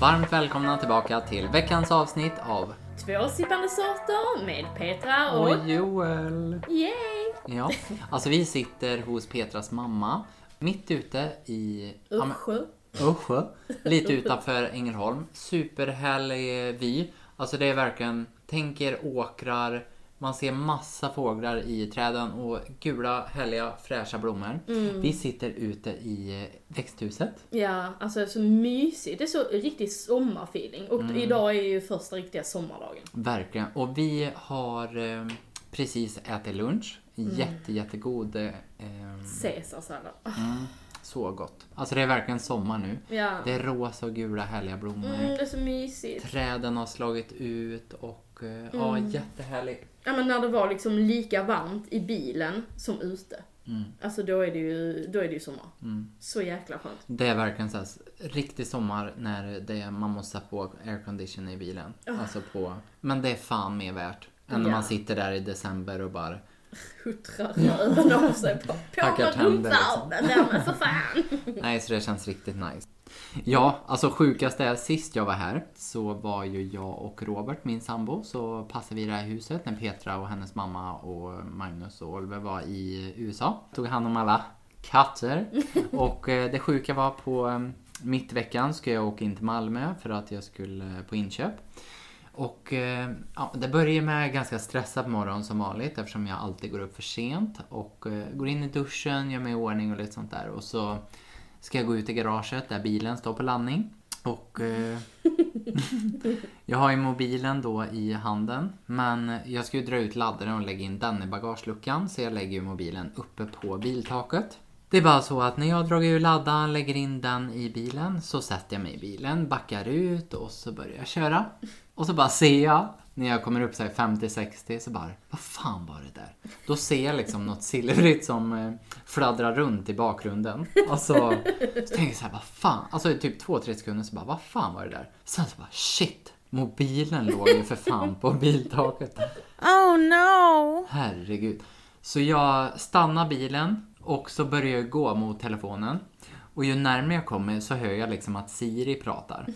Varmt välkomna tillbaka till veckans avsnitt av Två sippande sorter med Petra och... Och Joel. Yay! Ja, alltså vi sitter hos Petras mamma mitt ute i Usch. Uschö, lite utanför Ängelholm. Superhärlig vy. Alltså det är verkligen, tänker åkrar, man ser massa fåglar i träden och gula, härliga, fräscha blommor. Vi sitter ute i växthuset. Ja, alltså så mysigt. Det är så riktig sommarfeeling. Och Mm. idag är ju första riktiga sommardagen. Verkligen. Och vi har eh, precis ätit lunch. Jätte, jättegod. Eh, Caesarsallad. Ah, mm, så gott. Alltså det är verkligen sommar nu. Ja. Det är rosa och gula härliga blommor. Mm, det är så mysigt. Träden har slagit ut och eh, ja, jättehärligt. Ja men när det var liksom lika varmt i bilen som ute. Mm. Alltså då är det ju, då är det ju sommar. Så jäkla skönt. Det är verkligen så här, riktig sommar när det, man måste ha på aircondition i bilen. Alltså på, men det är fan mer värt. Än när Ja. man sitter där i december och bara Huttrar röven av sig på, på med tänder, liksom. där men för fan. Nej, så det känns riktigt nice. Ja, alltså sjukast är sist jag var här så var ju jag och Robert, min sambo, så passade vi det här huset när Petra och hennes mamma och Magnus och Oliver var i USA. Tog hand om alla katter. Och eh, det sjuka var på eh, mittveckan ska jag åka in till Malmö för att jag skulle på inköp. Och eh, ja, det börjar med ganska stressad morgon som vanligt eftersom jag alltid går upp för sent och går in i duschen, gör mig i ordning och lite sånt där. Och så ska jag gå ut i garaget där bilen står på landning. Och eh, jag har ju mobilen då i handen. Men jag ska ju dra ut laddaren och lägga in den i bagageluckan. Så jag lägger ju mobilen uppe på biltaket. Det är bara så att när jag har dragit ur laddaren, lägger in den i bilen, så sätter jag mig i bilen, backar ut och så börjar jag köra. Och så bara ser jag, när jag kommer upp så här 50-60, så bara, vad fan var det där? Då ser jag liksom något silvrigt som eh, fladdrar runt i bakgrunden. Och så, så tänker jag så här, vad fan? Alltså i typ 2-3 sekunder så bara, vad fan var det där? Sen så bara, shit! Mobilen låg ju för fan på biltaket. Oh no! Herregud. Så jag stannar bilen och så börjar jag gå mot telefonen. Och ju närmare jag kommer så hör jag liksom att Siri pratar.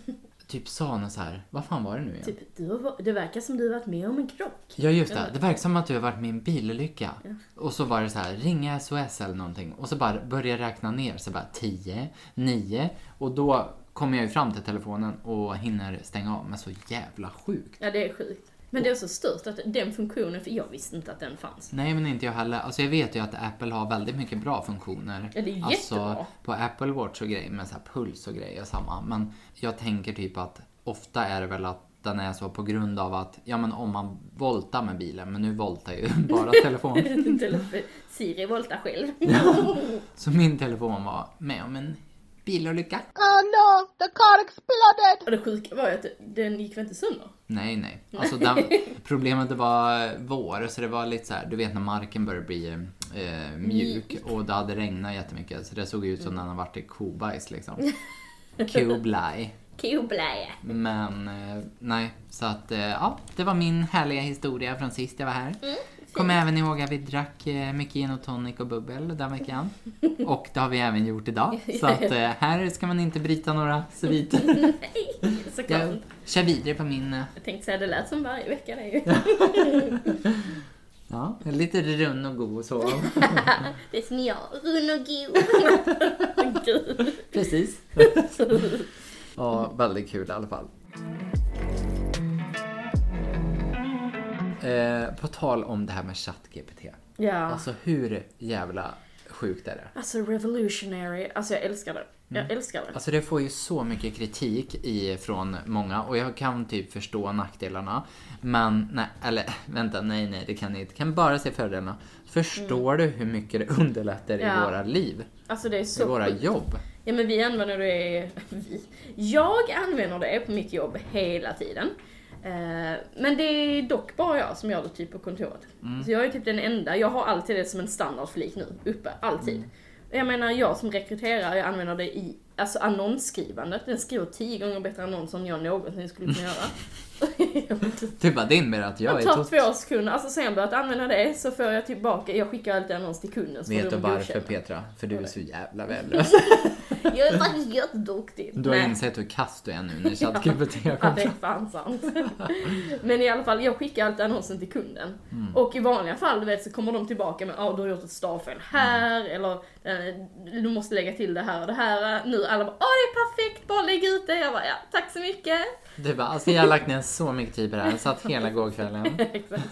Typ sa hon så här, vad fan var det nu igen? Typ, du har, det verkar som du har varit med om en krock. Ja just det, det verkar som att du har varit med i en bilolycka. Och så var det så här, ringa SOS eller någonting. Och så bara börjar jag räkna ner, så bara 10, 9. Och då kommer jag ju fram till telefonen och hinner stänga av. Men så jävla sjukt. Ja, det är sjukt. Men det är så stört att den funktionen, för jag visste inte att den fanns. Nej men inte jag heller. Alltså jag vet ju att Apple har väldigt mycket bra funktioner. Ja, det är alltså, jättebra. på Apple Watch och grejer med så här puls och grejer och samma. Men jag tänker typ att ofta är det väl att den är så på grund av att, ja men om man voltar med bilen, men nu voltar ju bara telefonen. Telefon- Siri voltar själv. Så min telefon var med om en bilolycka. Oh no! The car exploded! Och det sjuka var ju att den gick väl inte sönder? Nej, nej. Alltså den, problemet var vår, så det var lite så här, du vet när marken börjar bli eh, mjuk och det hade regnat jättemycket så det såg ut som när den har varit i kobajs liksom. Koblaj. Koblä. Men eh, nej, så att eh, ja, det var min härliga historia från sist jag var här. Kommer även ihåg att vi drack eh, mycket gin och tonic och bubbel den veckan. Och det har vi även gjort idag. Så att eh, här ska man inte bryta några sviter. Såklart. Jag kör vidare på min eh, Jag tänkte säga, det lät som varje vecka det ju. Ja, lite rund och god så. Det är som jag, rund och god. Precis. Ja, väldigt kul i alla fall. Eh, på tal om det här med ChatGPT. Ja. Alltså hur jävla sjukt är det? Alltså revolutionary, alltså jag älskar det. Jag älskar det. Alltså det får ju så mycket kritik i, från många och jag kan typ förstå nackdelarna. Men, nej, eller vänta, nej, nej, det kan jag inte. Kan bara se fördelarna. Förstår du hur mycket det underlättar i Ja. våra liv? Alltså det är I så våra sjukt. jobb? Ja men vi använder det, vi. Jag använder det på mitt jobb hela tiden. Eh, Men det är dock bara jag som gör det typ på kontoret. Så jag är typ den enda, jag har alltid det som en standardflik nu, uppe, alltid. Jag menar jag som rekryterar, jag använder det i alltså annonsskrivandet. Den skriver tio gånger bättre annonser än jag någonsin skulle kunna göra. Du bara, det innebär att jag Det är tar tot- två sekunder, alltså sen jag börjat använda det så får jag tillbaka, jag skickar alltid annons till kunden så Vet du varför godkänna. Petra? För du är så jävla värdelös. Jag är faktiskt jätteduktig. Du har Nej. insett hur kass du är nu när ChatGPT Ja, kom det är fan sant. Men i alla fall, jag skickar alltid annonsen till kunden. Mm. Och i vanliga fall, du vet, så kommer de tillbaka med ja, du har gjort ett stavfel här, Mm. eller du måste lägga till det här och det här. Nu alla bara, ja det är perfekt, bara lägg ut det. Jag bara, ja, tack så mycket. Du bara, alltså jag har lagt ner så mycket tid på det här. Jag satt hela gårkvällen. Exakt.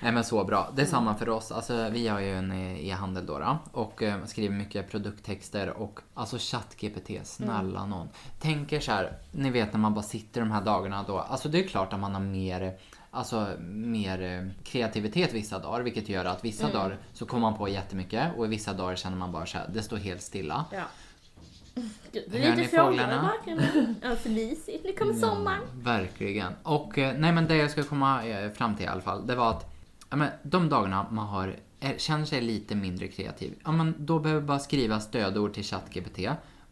Nej men så bra. Det är samma för oss. Alltså vi har ju en eh, e-handel då, då och eh, skriver mycket produkttexter och alltså ChatGPT, snälla någon. Tänker så här, ni vet när man bara sitter de här dagarna då. Alltså det är klart att man har mer Alltså mer eh, kreativitet vissa dagar vilket gör att vissa dagar så kommer man på jättemycket och i vissa dagar känner man bara så här, det står helt stilla. Ja. Gud, det är Hör lite fåglar i fåglarna? bakgrunden. Ja, för mysigt. Nu kommer sommaren. Verkligen. Och eh, nej men det jag ska komma eh, fram till i alla fall, det var att ja, men, de dagarna man har, är, känner sig lite mindre kreativ, ja, men, då behöver bara skriva stödord till ChatGPT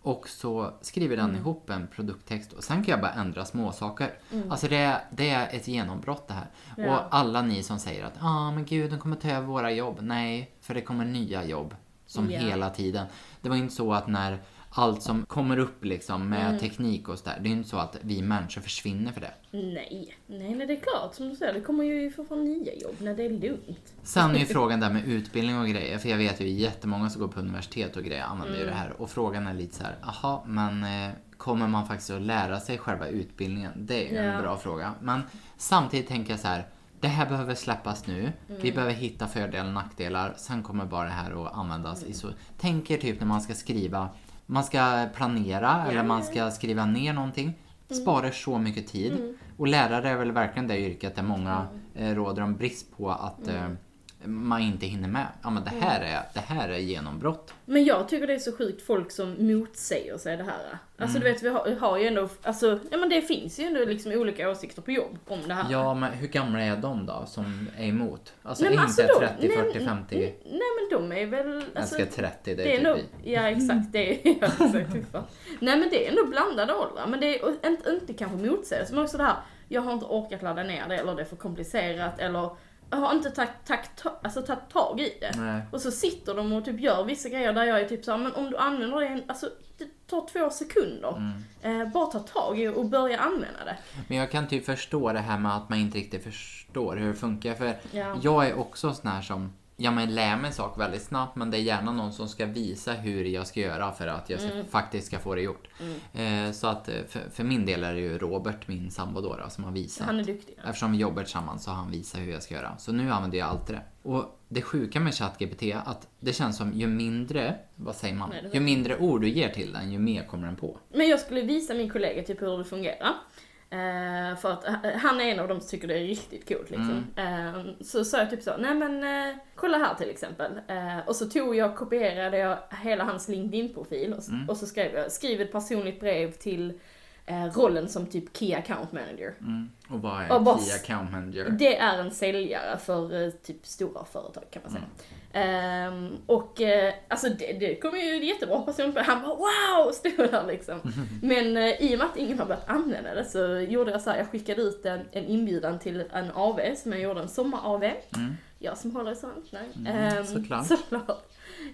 och så skriver den ihop en produkttext och sen kan jag bara ändra små saker. Alltså det, är- det är ett genombrott det här. Ja. Och alla ni som säger att ah, men gud, de kommer ta över våra jobb. Nej, för det kommer nya jobb. Som Ja. hela tiden. Det var inte så att när allt som kommer upp liksom med teknik och sådär. Det är inte så att vi människor försvinner för det. Nej, nej, nej, det är klart. Som du säger, det kommer ju för fan nya jobb när det är lugnt. Sen är ju frågan där med utbildning och grejer. För jag vet ju jättemånga som går på universitet och grejer använder ju det här. Och frågan är lite så här, aha, men eh, kommer man faktiskt att lära sig själva utbildningen? Det är ju Ja. en bra fråga. Men samtidigt tänker jag så här, det här behöver släppas nu. Vi behöver hitta fördelar och nackdelar. Sen kommer bara det här att användas i så... Tänk er typ när man ska skriva, man ska planera eller man ska skriva ner någonting. Sparar så mycket tid. Och lärare är väl verkligen det yrket där många eh, råder om brist på att eh, man inte hinner med. Ja men det här är, det här är genombrott. Men jag tycker det är så sjukt folk som motsäger sig det här. Alltså Mm. du vet, vi har, har ju ändå, alltså, ja men det finns ju ändå liksom olika åsikter på jobb om det här. Ja men hur gamla är de då som är emot? Alltså Nej, inte alltså då- 30, nej, 40, 50. Nej men de är väl... Jag Alltså, älskar 30, det är, det är typ nog, vi. ja exakt, det är, exakt. Nej men det är ändå blandade åldrar, men det är inte, inte kanske motsägelse, men också det här, jag har inte orkat ladda ner det, eller det är för komplicerat, eller jag har inte tagit tagit ta, alltså, tagit tag i det. Nej. Och så sitter de och typ gör vissa grejer där jag är typ såhär, men om du använder det, alltså det tar två sekunder. Mm. Eh, bara ta tag i och börja använda det. Men jag kan typ förstå det här med att man inte riktigt förstår hur det funkar. För Ja. jag är också sån här som, ja men lär mig en sak väldigt snabbt men det är gärna någon som ska visa hur jag ska göra för att jag ska, Mm. faktiskt ska få det gjort. Eh, så att eh, för, för min del är det ju Robert, min sambo då, som har visat. Han är duktig. Ja. Eftersom vi jobbar tillsammans så har han visat hur jag ska göra. Så nu använder jag alltid det. Och det sjuka med ChatGPT att det känns som ju mindre, vad säger man? Nej, ju mindre ord du ger till den, ju mer kommer den på. Men jag skulle visa min kollega typ hur det fungerar. Eh, för att eh, han är en av dem som tycker det är riktigt coolt liksom. Eh, så sa jag typ så, nej men eh, kolla här till exempel. Eh, och så tog jag, kopierade jag hela hans LinkedIn-profil och, s- och så skrev jag, skriv ett personligt brev till eh, rollen som typ Key Account Manager. Mm. Och vad är Och bara- Key Account Manager? Det är en säljare för eh, typ stora företag kan man säga. Ehm, och eh, alltså det, det kommer ju jättebra person på Han bara wow! Stod där liksom. Men eh, i och med att ingen har börjat använda det så gjorde jag så här, jag skickade ut en, en inbjudan till en AV som jag gjorde, en sommar-AV. Jag som håller i sånt, nej. Ehm, såklart. såklart.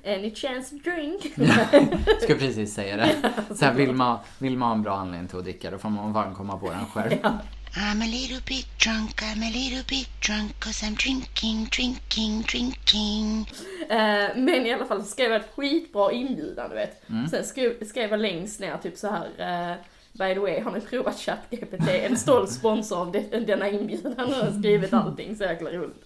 Any chance to drink? Ska precis säga det. Så här, vill, man, vill man ha en bra anledning till att dricka då får man fan komma på den själv. I'm a little bit drunk, I'm a little bit drunk, cause I'm drinking, drinking, drinking. Eh, men i alla fall så skrev jag ett skitbra inbjudan, du vet. Mm. Sen skrev, skrev jag längst ner typ så här. eh, By the way, har ni provat ChatGPT? En stolt sponsor av det, denna inbjudan. Han har skrivit allting, så jäkla roligt.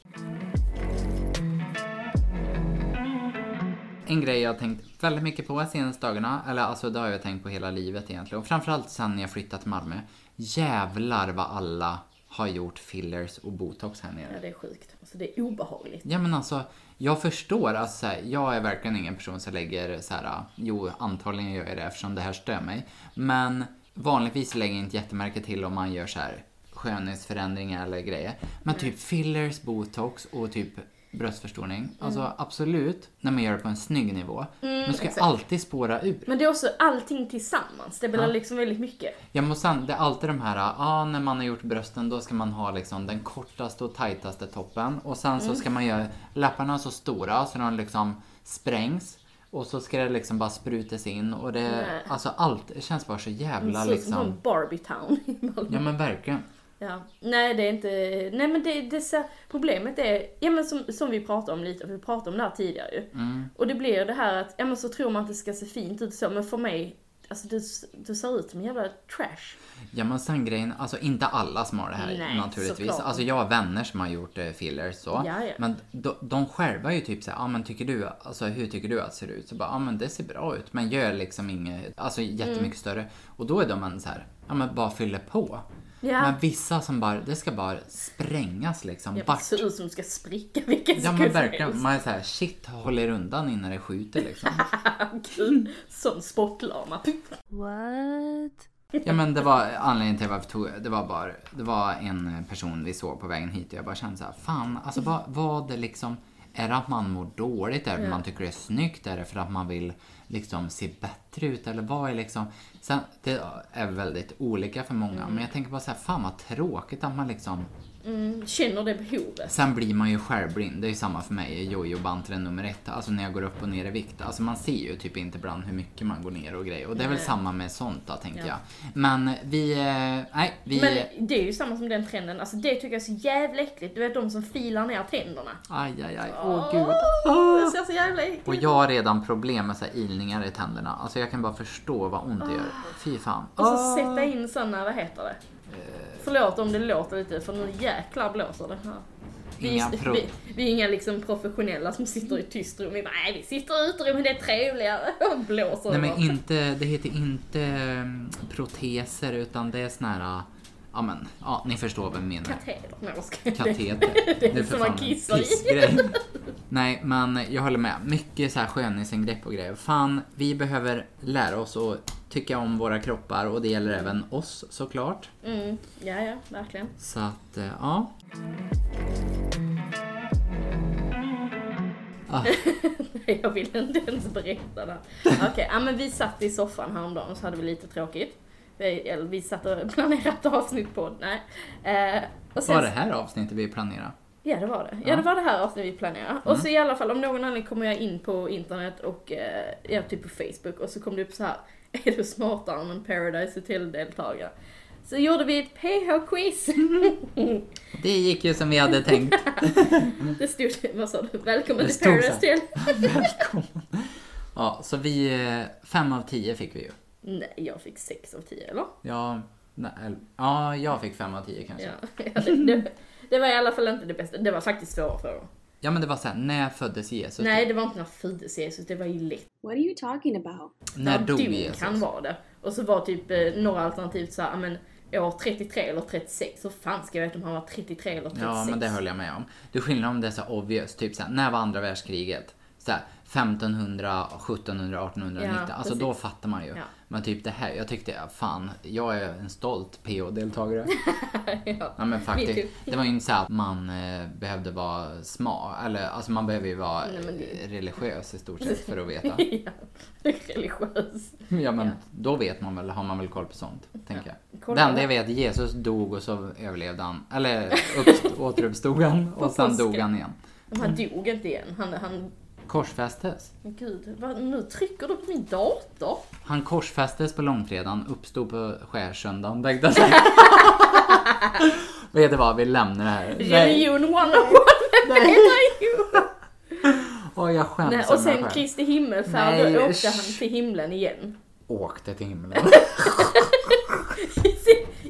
En grej jag har tänkt väldigt mycket på senaste dagarna, eller alltså det har jag tänkt på hela livet egentligen. Och framförallt sen jag flyttade till Malmö. Jävlar vad alla har gjort fillers och botox här Ja, nere. det är sjukt. Alltså det är obehagligt. Ja men alltså, jag förstår. Alltså, här, jag är verkligen ingen person som lägger så här, jo antagligen gör jag det eftersom det här stör mig. Men vanligtvis lägger jag inte jättemärke till om man gör så här skönhetsförändringar eller grejer. Men typ fillers, botox och typ bröstförstoring. Alltså absolut, när man gör det på en snygg nivå. men ska exakt. alltid spåra ur. Men det är också allting tillsammans. Det blir Ja. liksom väldigt mycket. Ja men sen, det är alltid de här, ja när man har gjort brösten då ska man ha liksom den kortaste och tajtaste toppen. Och sen Mm. så ska man göra läpparna så stora så de liksom sprängs. Och så ska det liksom bara sprutas in och det, Nej. alltså allt, det känns bara så Det jävla som liksom. en Barbie town i Malmö. Ja men verkligen. Ja. Nej, det är inte... Nej, men det, det så, problemet är, ja men som, som vi pratade om lite, vi pratade om det här tidigare ju. Mm. Och det blir det här att, ja men så tror man att det ska se fint ut så, men för mig, alltså det, det ser ut som en jävla trash. Ja men sen grejen, alltså inte alla som har det här Nej, naturligtvis. såklart. Alltså jag har vänner som har gjort eh, fillers så. Ja, ja. Men de, de själva är ju typ såhär, ja ah, men tycker du, alltså hur tycker du att det ser ut? Så bara, ja ah, men det ser bra ut. Men gör liksom inget, alltså jättemycket Mm. större. Och då är de en så här, ja men bara fyller på. Ja. Men vissa som bara, det ska bara sprängas liksom. Ja, det Vart. ser ut som ska spricka vilken Ja men som verkligen, man är såhär, shit håll er undan innan det skjuter liksom. Gud, Sån sportlama. What? Ja men det var anledningen till varför tog det var bara, det var en person vi såg på vägen hit och jag bara kände så här, fan alltså vad, vad det liksom, är det att man mår dåligt? Är det för att man tycker det är snyggt? Är det för att man vill liksom se bättre ut? Eller vad är liksom, sen, det är väldigt olika för många men jag tänker bara så här, fan vad tråkigt att man liksom Mm, känner det behovet. Sen blir man ju självblind, det är ju samma för mig, jojo-bantren nummer ett. Alltså när jag går upp och ner i vikt. Alltså man ser ju typ inte ibland hur mycket man går ner och grejer. Och det är väl Nej. samma med sånt då, tänker Ja. jag. Men vi, eh, nej, vi... Men det är ju samma som den trenden, alltså det tycker jag är så jävla äckligt. Du vet de som filar ner tänderna. Aj, aj, aj. Åh gud. Det ser så jävla äckligt Och jag har redan problem med så här ilningar i tänderna. Alltså jag kan bara förstå vad ont det gör. Fy fan. Och så sätta in såna, vad heter det? Förlåt om det låter lite, för nu jäklar blåser det här. Vi, vi, vi är inga liksom professionella som sitter i tyst rum. Vi bara, nej vi sitter i utrymmet, det är trevligare. Och blåser Nej men inte, det heter inte mm, proteser utan det är såna här, ja men, ja ni förstår vad jag menar. Kateter. Nej, jag skojar. Kateter. Det är Nu för som man kissar i. Nej, men jag håller med. Mycket så här skönhetsingrepp och grejer. Fan, vi behöver lära oss att tycka om våra kroppar och det gäller även oss såklart. Mm, ja, ja, verkligen. Så att, eh, ja. Ah, Nej, jag vill inte ens berätta det. Okej, ja, men vi satt i soffan häromdagen så hade vi lite tråkigt. Vi, eller, vi satt och planerade ett avsnitt på nej. Eh, och sen, var det här avsnittet vi planerade? Ja, det var det. Ja, det var det här avsnittet vi planerade. Och så i alla fall, om någon anledning kommer jag in på internet och, eh, ja, typ på Facebook och så kom det upp så här. Är du smartare än en Paradise Hotel-deltagare? Så gjorde vi ett PH-quiz. Det gick ju som vi hade tänkt. det stod, vad sa du? Välkommen till Paradise Hotel. Välkommen. Ja, så vi, eh, fem av tio fick vi ju. Nej, jag fick 6 av 10, eller? Ja, nej, ja jag fick fem av tio kanske. Ja, det, det, var i alla fall inte det bästa. Det var faktiskt svåra frågor. Ja men det var såhär, när föddes Jesus? Nej, det var inte när föddes Jesus, det var ju lätt. What are you talking about? När dog Jesus? han var det. Och så var typ eh, några alternativ så här, ja, men år 33 eller 36. Så fan ska jag veta om han var 33 eller 36? Ja, men det höll jag med om. Det är skillnad om det är så obvious, typ såhär, när var andra världskriget? Såhär, 1500, 1700, 1890. Ja, alltså precis. då fattar man ju. Ja. Men typ det här, jag tyckte, ja, fan, jag är en stolt PO-deltagare. ja. Ja men Me faktiskt, too. det var ju inte så att man eh, behövde vara smart, eller alltså man behöver ju vara Nej, det- eh, religiös i stort sett för att veta. ja. Religiös. Ja men Ja. då vet man väl, har man väl koll på sånt, tänker jag. Kolla Det enda jag vet, Jesus dog och så överlevde han, eller upp, återuppstod han och sen dog han igen. Men han dog inte igen. Han, han, Korsfästes. gud, vad, nu trycker du på min dator. Han korsfästes på långfredagen, uppstod på skärsöndagen, tänkte jag säga. Vet du vad, vi lämnar det här. Religion 101, vem heter ju? Åh, jag skäms Nej, och sen. Kristi himmelfärd, Nej, då åkte han till himlen igen. Åkte till himlen.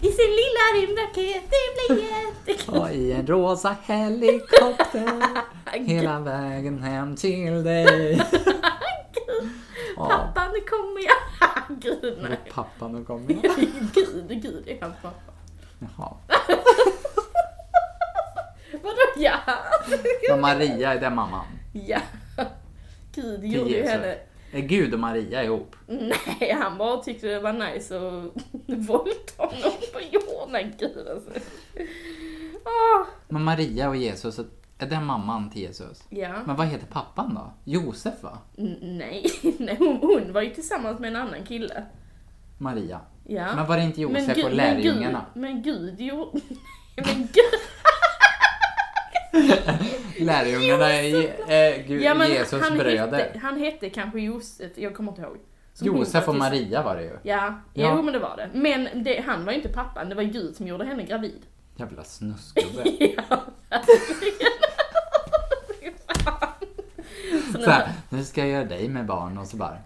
I sin, lilla rymdraket, det blir jättekul. Och i en rosa helikopter hela vägen hem till dig. Pappa, nu kommer jag. Gud, nej. pappa, nu kommer jag. Gud, gud, det är hans pappa. Jaha. Vadå ja? Och Maria är den mamman. Ja. Gud gjorde ju henne. Är Gud och Maria ihop? Nej, han bara tyckte det var nice att våldta någon på jorden. Gud alltså. Åh, Men Maria och Jesus, Är det mamman till Jesus? Ja. Men vad heter pappan då? Josef va? N- nej, nej hon, hon var ju tillsammans med en annan kille. Maria. Ja. Men var det inte Josef Gud- och lärjungarna? Men Gud, men Gud gjorde... Men Gud, Lärjungarna är eh, ja, Jesus han bröder. hette, han hette kanske Josef, jag kommer inte ihåg. Som Josef och Maria var det ju. Ja, Ja. jo men det var det. Men det, han var ju inte pappan, det var Gud som gjorde henne gravid. Jävla snuskgubbe. Ja. Så här, nu ska jag göra dig med barn och så bara.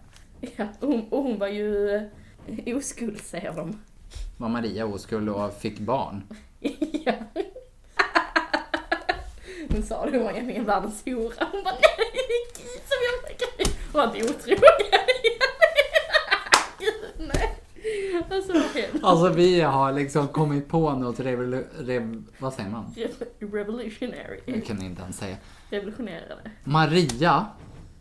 Ja, och hon, och hon var ju eh, oskuld säger de. Var Maria oskuld och fick barn. ja. Hon sa det, hon var egentligen världens hora. Hon bara nej, det är Gud som mig gravid. Hon var inte otrogen. Gud, nej. Alltså vad hemskt. Alltså vi har liksom kommit på något revolu... Rev, vad säger man? Re- Revolutionary. Jag kan inte ens säga. Revolutionerade. Maria,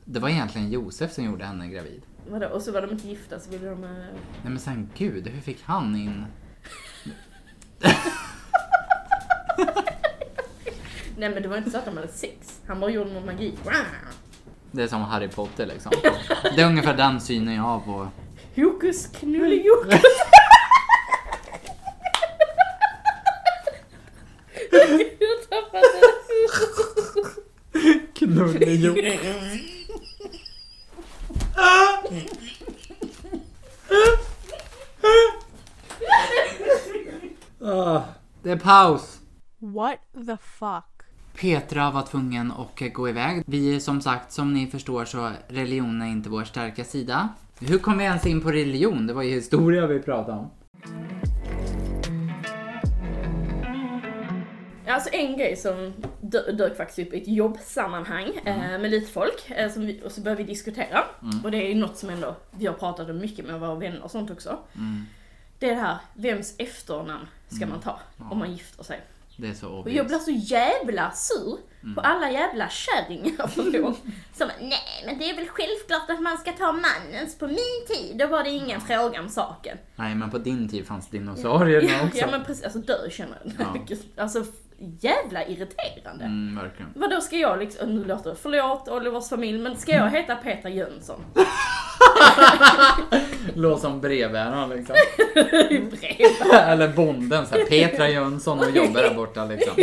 det var egentligen Josef som gjorde henne gravid. Vadå? Och så var de inte gifta så ville de... eh, Nej men sen gud, hur fick han in... Nej men det var inte så att de hade sex. Han bara gjorde någon magi. Det är som Harry Potter liksom. Det är ungefär den synen jag har på... Hokus knullejokus. Jag tappade Knullejord. Ah, det är paus. What the fuck? Petra var tvungen att gå iväg. Vi som sagt, som ni förstår så religion är inte vår starka sida. Hur kom vi ens in på religion? Det var ju historia vi pratade om. Alltså en grej som dö- dök faktiskt upp i ett jobbsammanhang eh, med lite folk eh, som vi, och så började vi diskutera. Och det är ju något som ändå vi har pratat om mycket med våra vänner och sånt också. Det är det här, vems efternamn ska man ta om man gifter sig? Det är så Och obvious. jag blir så jävla sur på alla jävla kärringar, förlåt. Som nej men det är väl självklart att man ska ta mannens, på min tid då var det ingen fråga om saken. Nej, men på din tid fanns dinosaurierna Ja, också. ja men precis, alltså dö känner jag. Alltså jävla irriterande. Mm, verkligen. Vadå ska jag liksom, nu låter det, förlåt Olivers familj, men ska jag heta Petra Jönsson? Låter som brevbäraren liksom. Eller bonden så här. Petra Jönsson och jobbar där borta liksom.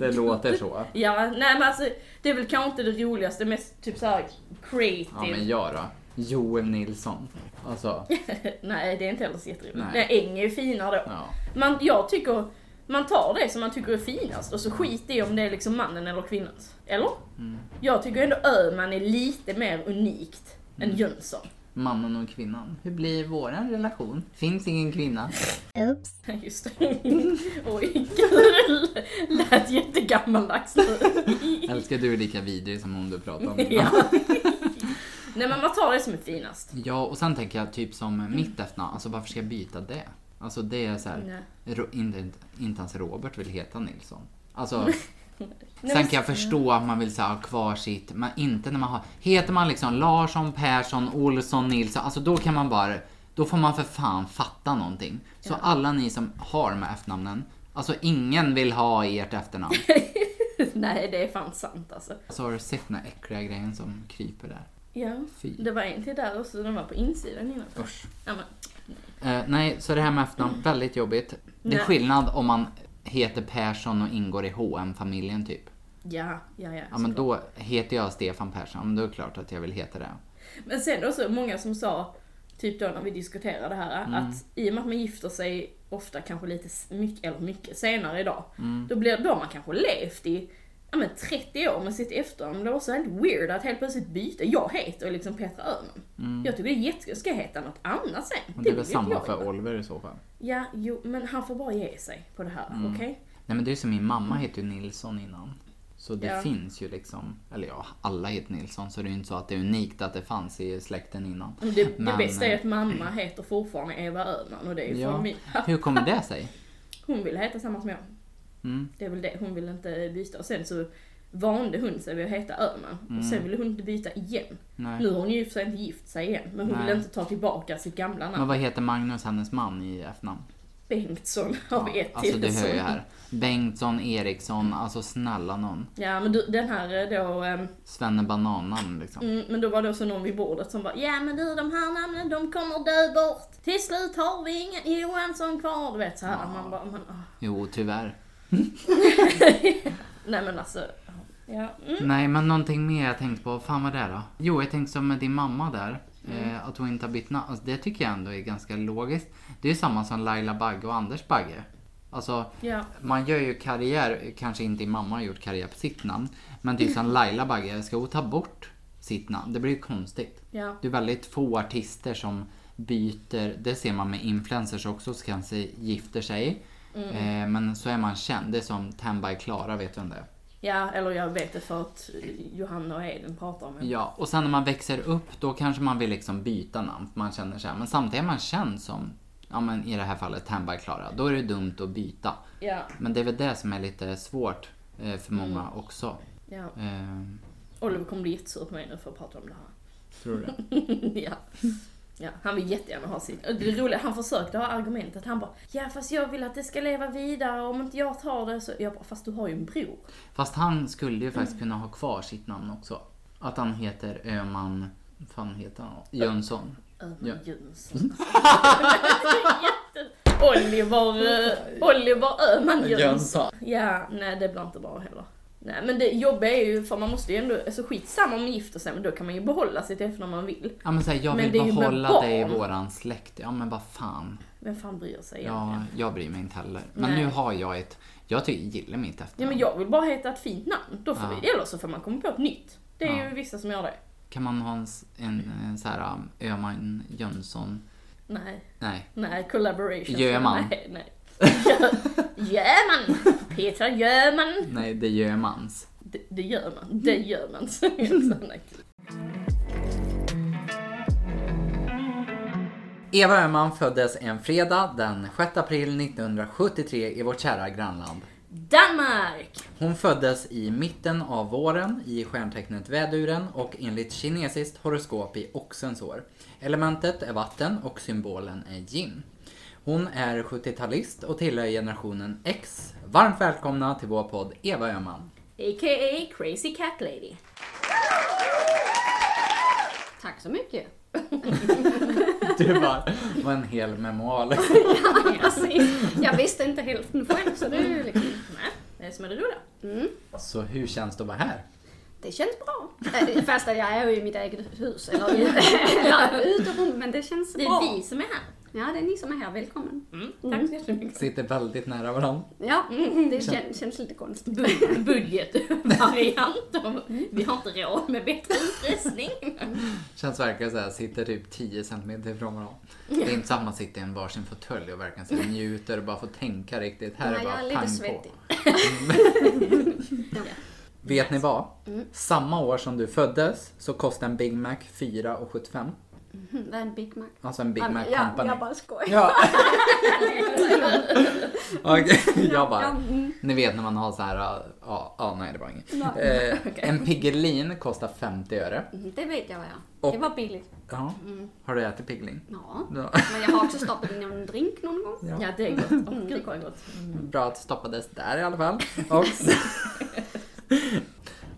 Det låter så. Ja, nej men alltså det är väl kanske inte det roligaste, mest typ såhär creative. Ja, men jag då? Joel Nilsson. Alltså, nej det är inte heller så jätteroligt. Nej. Nej. Äng är ju finare då. ja. Man, jag tycker, man tar det som man tycker är finast och så skit i om det är liksom mannen eller kvinnans. Eller? Mm. Jag tycker ändå Öhman är lite mer unikt Mm. än Jönsson. Mannen och kvinnan. Hur blir våran relation? Finns ingen kvinna. Just det. Oj, gud, det lät jättegammaldags nu. Älskar du är lika vidrig som hon du pratade om Ja. Nej men man tar det som är finast. Ja, och sen tänker jag typ som mitt efternamn. Alltså varför ska jag byta det? Alltså det är så här. Ro, inte, inte ens Robert vill heta Nilsson. Alltså, sen kan jag förstå att man vill så här, ha kvar sitt, men inte när man har... Heter man liksom Larsson, Persson, Olsson, Nilsson, alltså då kan man bara... Då får man för fan fatta någonting. Så alla ni som har de här efternamnen, alltså ingen vill ha ert efternamn. Nej, det är fan sant alltså. Så har du sett den här äckliga grejen som kryper där? Ja, Fy. det var en till där också, den var på insidan innan. Usch. Ja, men, Eh, nej, så det här med efternamn, väldigt jobbigt. Det är Nej. skillnad om man heter Persson och ingår i hm familjen typ. ja, ja, ja. Ja men såklart. då heter jag Stefan Persson, ja, men då är det klart att jag vill heta det. Men sen också många som sa, typ då när vi diskuterade det här, Mm. att i och med att man gifter sig ofta kanske lite s- mycket, eller mycket senare idag, Mm. då blir då har man kanske levt i ja, men 30 år med sitt efternamn. Det var så helt weird att helt plötsligt byta. Jag heter liksom Petra Öhman. Jag tycker det är jättekul. Ska jag heta något annat sen? Mm. det är väl samma för. Oliver i så fall. Ja, jo, men han får bara ge sig på det här, Mm. okej? Nej men det är som min mamma heter ju Nilsson innan. Så det Ja. finns ju liksom, eller ja, alla heter Nilsson så det är ju inte så att det är unikt att det fanns i släkten innan. Men Det, Men, det bästa är eh, att mamma heter fortfarande Eva Öhman och det är ju Ja, min... hur kommer det sig? Hon vill heta samma som jag. Mm. Det är väl det, hon vill inte byta. Och sen så vande hon sig vid att heta Öhman. Och sen ville hon inte byta igen. Mm. Nej. Nu har hon ju i och för sig inte gift sig igen, men hon Nej. vill inte ta tillbaka sitt gamla namn. Men vad heter Magnus, hennes man, i efternamn? Bengtsson har vi ett Alltså du hör ju här. Bengtsson, Eriksson, alltså snälla någon. Ja men du, den här eh, då, ehm, Svenne Bananen liksom. mm, men då var det också någon vid bordet som bara Ja men du de här namnen de kommer dö bort. Till slut har vi ingen Johansson kvar. Du vet så här. Man bara, man, ah. Jo, tyvärr. Nej men alltså. Ja. Mm. Nej, men någonting mer jag tänkte på. Vad fan var det då? Jo, jag tänkte som med din mamma där. Eh, att hon inte har bytt namn. Alltså, det tycker jag ändå är ganska logiskt. Det är ju samma som Laila Bagge och Anders Bagge. Alltså, Ja. man gör ju karriär, kanske inte din mamma har gjort karriär på sitt namn. Men typ som Laila Bagge, ska hon ta bort sitt namn? Det blir ju konstigt. Ja. Det är väldigt få artister som byter, det ser man med influencers också, som kanske gifter sig. Eh, men så är man känd. Det är som Ten by Klara, vet du om det är? Ja, eller jag vet det för att Johanna och Eden pratar om det. Ja, och sen när man växer upp då kanske man vill liksom byta namn. Man känner sig, men samtidigt är man känd som, ja men i det här fallet Ten by Klara. Då är det dumt att byta. Ja. Men det är väl det som är lite svårt eh, för många också. ja. Eh, Oliver kommer bli jättesur på mig nu för att prata om det här. tror du det? ja. Ja, han vill jättegärna ha sitt. Det roliga, han försökte ha argumentet. Han bara, ja fast jag vill att det ska leva vidare om inte jag tar det så. Jag bara, fast du har ju en bror. Fast han skulle ju faktiskt kunna ha kvar sitt namn också. Att han heter Öman, fan heter han? Jönsson. Öhman Ja. Jönsson. Oliver, eh, Oliver Öhman Jönsson. Ja, nej det blir inte bra heller. Nej men det jobbiga är ju, för man måste ju ändå, alltså skitsamma om man gifter sig men då kan man ju behålla sitt efternamn om man vill. Ja men säg jag Men vill behålla det i våran släkt. Ja men vad fan. Vem fan bryr sig Ja, egentligen? jag bryr mig inte heller. Men Nej. nu har jag ett, jag tycker, gillar mitt Ja efternamn. men jag vill bara heta ett fint namn. Då får Ja. vi, eller så får man komma på ett nytt. Det är Ja. ju vissa som gör det. Kan man ha en, en, en så här um, Öman Jönsson? Nej, Nej. nej, collaboration. Göman. Nej, nej. Gö- Göman! Petra Göman! Nej, det gör mans. Det, det gör man. Det gör man. Eva Öhman föddes en fredag den 6 april 1973 i vårt kära grannland. Danmark! Hon föddes i mitten av våren i stjärntecknet väduren och enligt kinesiskt horoskop i oxens år. Elementet är vatten och symbolen är yin. Hon är 70-talist och tillhör generationen X. Varmt välkomna till vår podd Eva Öhman. A.k.a. Crazy Cat Lady. Tack så mycket. Du var, var en hel memoar. Ja, precis. Jag visste inte hälften själv så det är ju liksom... Nej, det är som är det roliga. Mm, Så hur känns det att vara här? det känns bra. Äh, Fast jag är ju i mitt eget hus, eller eller uterum, men det känns Det bra. är vi som är här. Ja, det är ni som är här. Välkommen. Mm, tack så jättemycket. Sitter väldigt nära varandra. Ja, det kän, känns lite konstigt. Bu- Budgetvariant. Vi har inte råd med bättre utrustning. Känns verkligen såhär, sitter typ 10 cm ifrån varandra. Det är inte så att man sitter i en varsin fåtölj och verkligen så njuter och bara får tänka riktigt. Här är Nej, jag bara är pang lite på. svettig. Vet ni vad? Mm. Samma år som du föddes så kostade en Big Mac 4,75. Mm, Vad är en Big Mac? Alltså en Big Mac ja, Company. jag bara skojar. Ja. Okej, jag Ja, bara. mm. Ni vet när man har så här, ja, ja nej det var inget. Eh, En Piggelin kostar 50 öre. Mm, Det vet jag ja. Och- Det var billigt. Ja. Har du ätit Piggelin? Ja. Ja. Men jag har också stoppat in en drink någon gång. Ja. Ja, det är gott. Åh, gud vad gott. Bra att det stoppades där i alla fall. Och,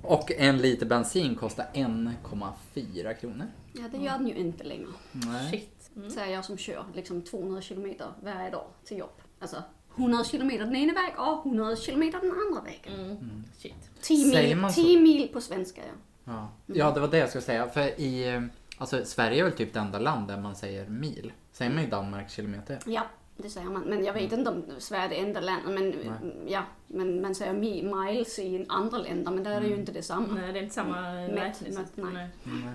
och en liter bensin kostar 1,4 kronor. Ja, det gör den ju inte längre. Nej. Shit. Mm. Säger jag som kör liksom 200 kilometer varje dag till jobb. Alltså 100 kilometer den ena vägen och 100 kilometer den andra vägen. Mm. Shit. 10 Säger mil, man så? 10 mil på svenska ja. Ja. ja, det var det jag skulle säga. För i, eh, alltså Sverige är väl typ det enda land där man säger mil. Säger man i Danmark kilometer? Ja, det säger man. Men jag vet inte om Sverige är det enda landet. Men, Nej. ja, men man säger mi- miles i andra länder, men där är det ju inte detsamma. Nej, det är inte samma Mätt- mätning. mätt, nej. Nej. Nej.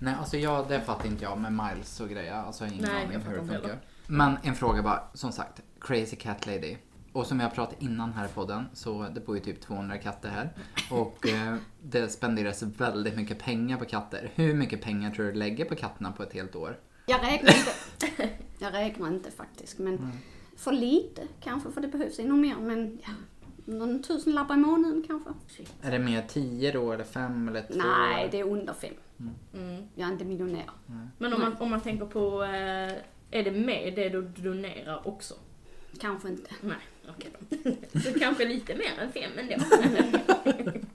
Nej, alltså jag, det fattar inte jag med miles och grejer. Alltså jag har ingen Nej, aning hur det funkar. heller. Men en fråga bara, som sagt. Crazy Cat Lady. Och som jag pratade innan här i podden, så det bor ju typ 200 katter här. Och eh, det spenderas väldigt mycket pengar på katter. Hur mycket pengar tror du lägger på katterna på ett helt år? Jag räknar inte. jag räknar inte faktiskt. Men för lite kanske, för det behövs ännu mer. Men ja, någon tusen lappar i månaden kanske. Är det mer 10 då, eller 5 eller 2? Nej, det är under fem. Mm. Jag är inte miljonär. Men om man, om man tänker på, eh, är det med det du donerar också? Kanske inte. Nej, okej då. Så kanske lite mer än fem ändå.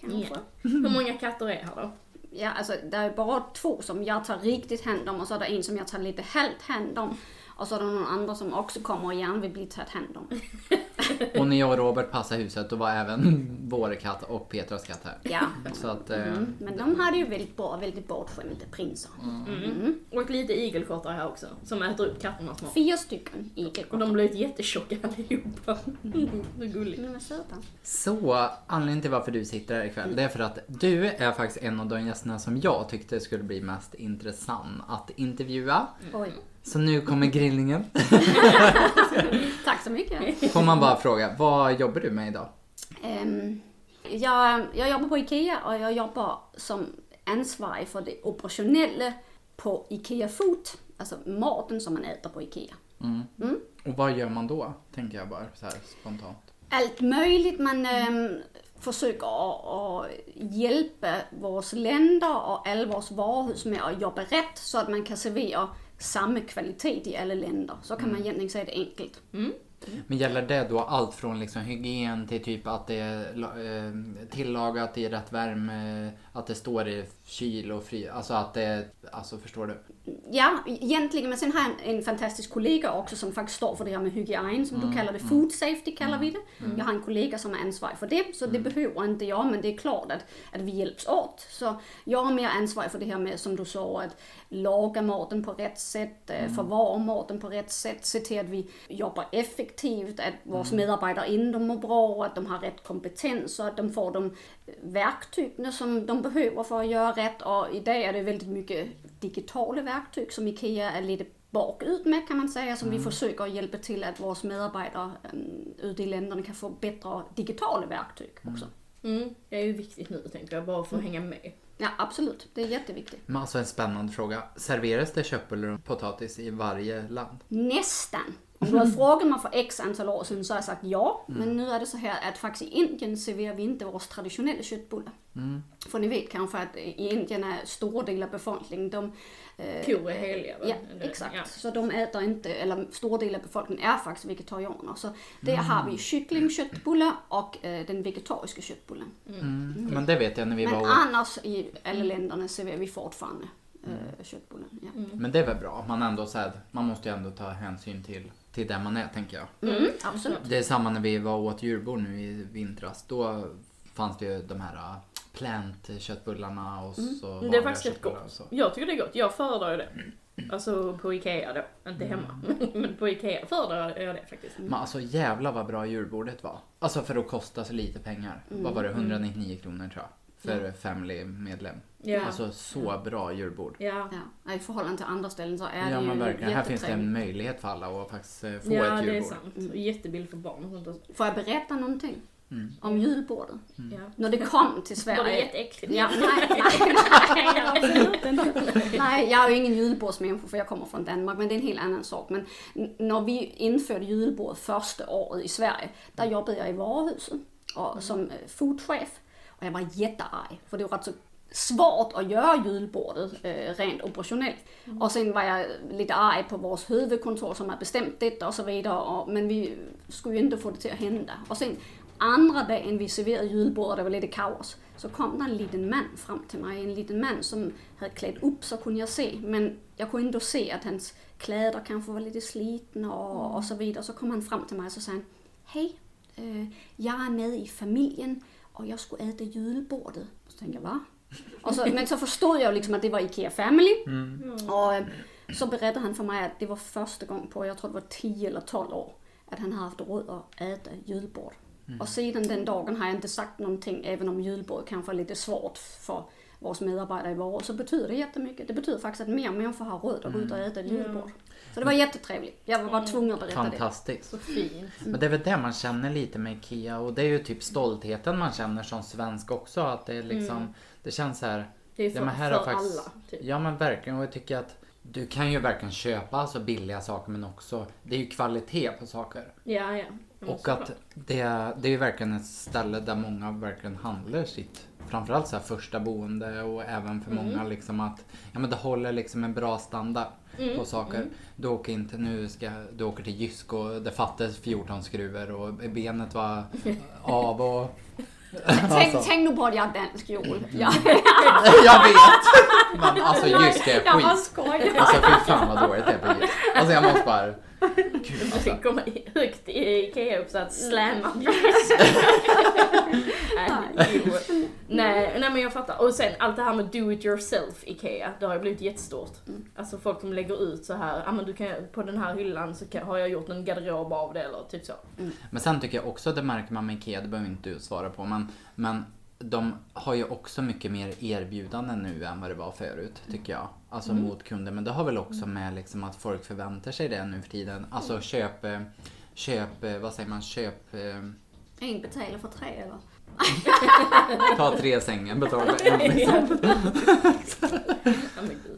Kanske. Ja. Hur många katter är här då? Ja, alltså det är bara två som jag tar riktigt hand om och så är det en som jag tar lite halvt hand om. Och så är det någon andra som också kommer och gärna vill bli tagit hand om. Och när jag och Robert passade huset då var även vår katt och Petras katt här. Ja. Så att, eh, Mm. Men de hade ju väldigt bra, väldigt bortskämda prinsar. Mm. Och lite igelkottar här också, som äter upp katternas mat. Fyra stycken Och igelkottar. de blev jättetjocka allihopa. Så gulligt. De är söta. Så anledningen till varför du sitter här ikväll, det är för att du är faktiskt en av de gästerna som jag tyckte skulle bli mest intressant att intervjua. Oj. Så nu kommer grillningen. Tack så mycket. Får man bara fråga, vad jobbar du med idag? Ehm, jag, jag jobbar på IKEA och jag jobbar som ansvarig för det operationella på IKEA Food. Alltså maten som man äter på IKEA. Mm. Och vad gör man då? Tänker jag bara så här spontant. Allt möjligt. Man ehm, försöker att hjälpa våra länder och alla våra varuhus med att jobba rätt så att man kan servera samma kvalitet i alla länder. Så kan man egentligen säga det enkelt. Men gäller det då allt från liksom hygien till typ att det är eh, tillagat i rätt värme, att det står i kyl och fri, alltså att det, alltså förstår du? Ja, egentligen. Men sen har jag en, en fantastisk kollega också som faktiskt står för det här med hygien som du kallar det. Food safety kallar vi det. Jag har en kollega som är ansvarig för det. Så det behöver inte jag, men det är klart att, att vi hjälps åt. Så jag är mer ansvarig för det här med, som du sa, att laga maten på rätt sätt, mm. förvara maten på rätt sätt, se till att vi jobbar effektivt, att våra medarbetare in de mår bra, att de har rätt kompetens och att de får de verktygen som de behöver för att göra rätt. Och idag är det väldigt mycket digitala verktyg som IKEA är lite bakut med kan man säga, som vi försöker hjälpa till att våra medarbetare um, ute i länderna kan få bättre digitala verktyg också. Mm. Det är ju viktigt nu tänkte jag, bara för att hänga med. Ja, absolut. Det är jätteviktigt. Men alltså en spännande fråga. Serveras det köttbullar och potatis i varje land? Nästan. Om du hade frågat mig för x antal år sedan så hade jag sagt ja. Men nu är det så här att faktiskt i Indien serverar vi inte våra traditionella köttbullar. För ni vet kanske att i Indien är stora delar av befolkningen, de... eh, Kor är heliga va? Ja, Eller- exakt. Ja. Så de äter inte, eller stor del av befolkningen är faktiskt vegetarianer. Så där har vi kycklingköttbullar och eh, den vegetariska köttbullen. Mm. Men det vet jag när vi Men var och... annars i alla länderna serverar vi fortfarande köttbullen. Ja. Men det är väl bra. Man, ändå så här, man måste ju ändå ta hänsyn till, till där man är tänker jag. Mm, absolut. Det är samma när vi var åt julbord nu i vintras. Då fanns det ju de här äh, plant-köttbullarna och så Mm. Det är faktiskt rätt gott. så. Jag tycker det är gott. Jag föredrar ju det. Alltså på Ikea då, inte hemma. Men på Ikea föredrar jag det faktiskt. Men alltså jävla vad bra julbordet var. Alltså för att kosta så lite pengar. Vad var det? 199 kronor tror jag. För Family-medlem. Ja. Alltså så bra julbord. Ja. Ja, I förhållande till andra ställen så är Ja det ju verkligen. Här finns det en möjlighet för alla att faktiskt eh, få Ja, ett det är julbord. sant. Och jättebilligt för barn och sånt. också. Får jag berätta någonting? Om julbordet? Ja. När det kom till Var det Sverige. jätteäckligt? Ja, nej, nej, nej, inte. Nej, jag är ju ingen julbordsmänniska för jag kommer från Danmark, men det är en helt annan sak. Men när vi införde julbord första året i Sverige, där jobbade jag i varuhuset och, som eh, foodchef. Jag var jättearg, för det var rätt så svårt att göra julbordet eh, rent operationellt. Och sen var jag lite arg på vårt huvudkontor som har bestämt detta och så vidare. Och, men vi skulle ju inte få det till att hända. Och sen andra dagen vi serverade julbord och det var lite kaos. Så kom det en liten man fram till mig. En liten man som hade klätt upp så kunde jag se. Men jag kunde ändå se att hans kläder kanske var lite slitna och, och så vidare. Så kom han fram till mig och så sa han Hej, eh, jag är med i familjen och jag skulle äta julbordet. Så tänkte jag, va? Och så, men så förstod jag liksom att det var IKEA Family. Och eh, så berättade han för mig att det var första gången på, jag tror det var 10 eller 12 år, att han hade haft råd att äta julbord. Och sedan den dagen har jag inte sagt någonting, även om julbord kanske är lite svårt för våra medarbetare i varu, så betyder det jättemycket. Det betyder faktiskt att mer människor har råd att gå ut och äta ett julbord. Så det var jättetrevligt. Jag var bara tvungen att berätta det. Fantastiskt. Så fint. Men det är väl det man känner lite med IKEA och det är ju typ stoltheten man känner som svensk också. Att det är liksom, det känns så här. Det är för, Ja, men här för har faktiskt- alla. Typ. Ja men verkligen och jag tycker att du kan ju verkligen köpa alltså billiga saker men också, det är ju kvalitet på saker. Ja, ja. Och att det, det är ju verkligen ett ställe där många verkligen handlar sitt, framförallt så här första boende och även för många liksom att, ja men det håller liksom en bra standard. På saker. Du åker inte nu, ska, du åker till Jysk och det fattas 14 skruvar och benet var av och... Tänk, Alltså. tänk nu på att jag är dansk Joel. Ja. Jag vet! Men alltså Jysk är Jag bara skit. skojar. Alltså fy fan vad dåligt det är på Jysk. Alltså jag måste bara... Gud alltså. Det kommer högt i Ikea upp så att slamma nej, nej, nej men jag fattar. Och sen allt det här med do it yourself Ikea, det har ju blivit jättestort. Alltså folk som lägger ut så här, ja men du kan, på den här hyllan så kan, har jag gjort en garderob av det eller typ så. Men sen tycker jag också, det märker man med IKEA, det behöver inte du svara på, men, men de har ju också mycket mer erbjudanden nu än vad det var förut, tycker jag. Alltså mot kunder. Men det har väl också med liksom att folk förväntar sig det nu för tiden. Alltså köp, eh, köp, eh, vad säger man, köp, eh, En betalar för tre eller? ta tre sängen, betala en. Liksom.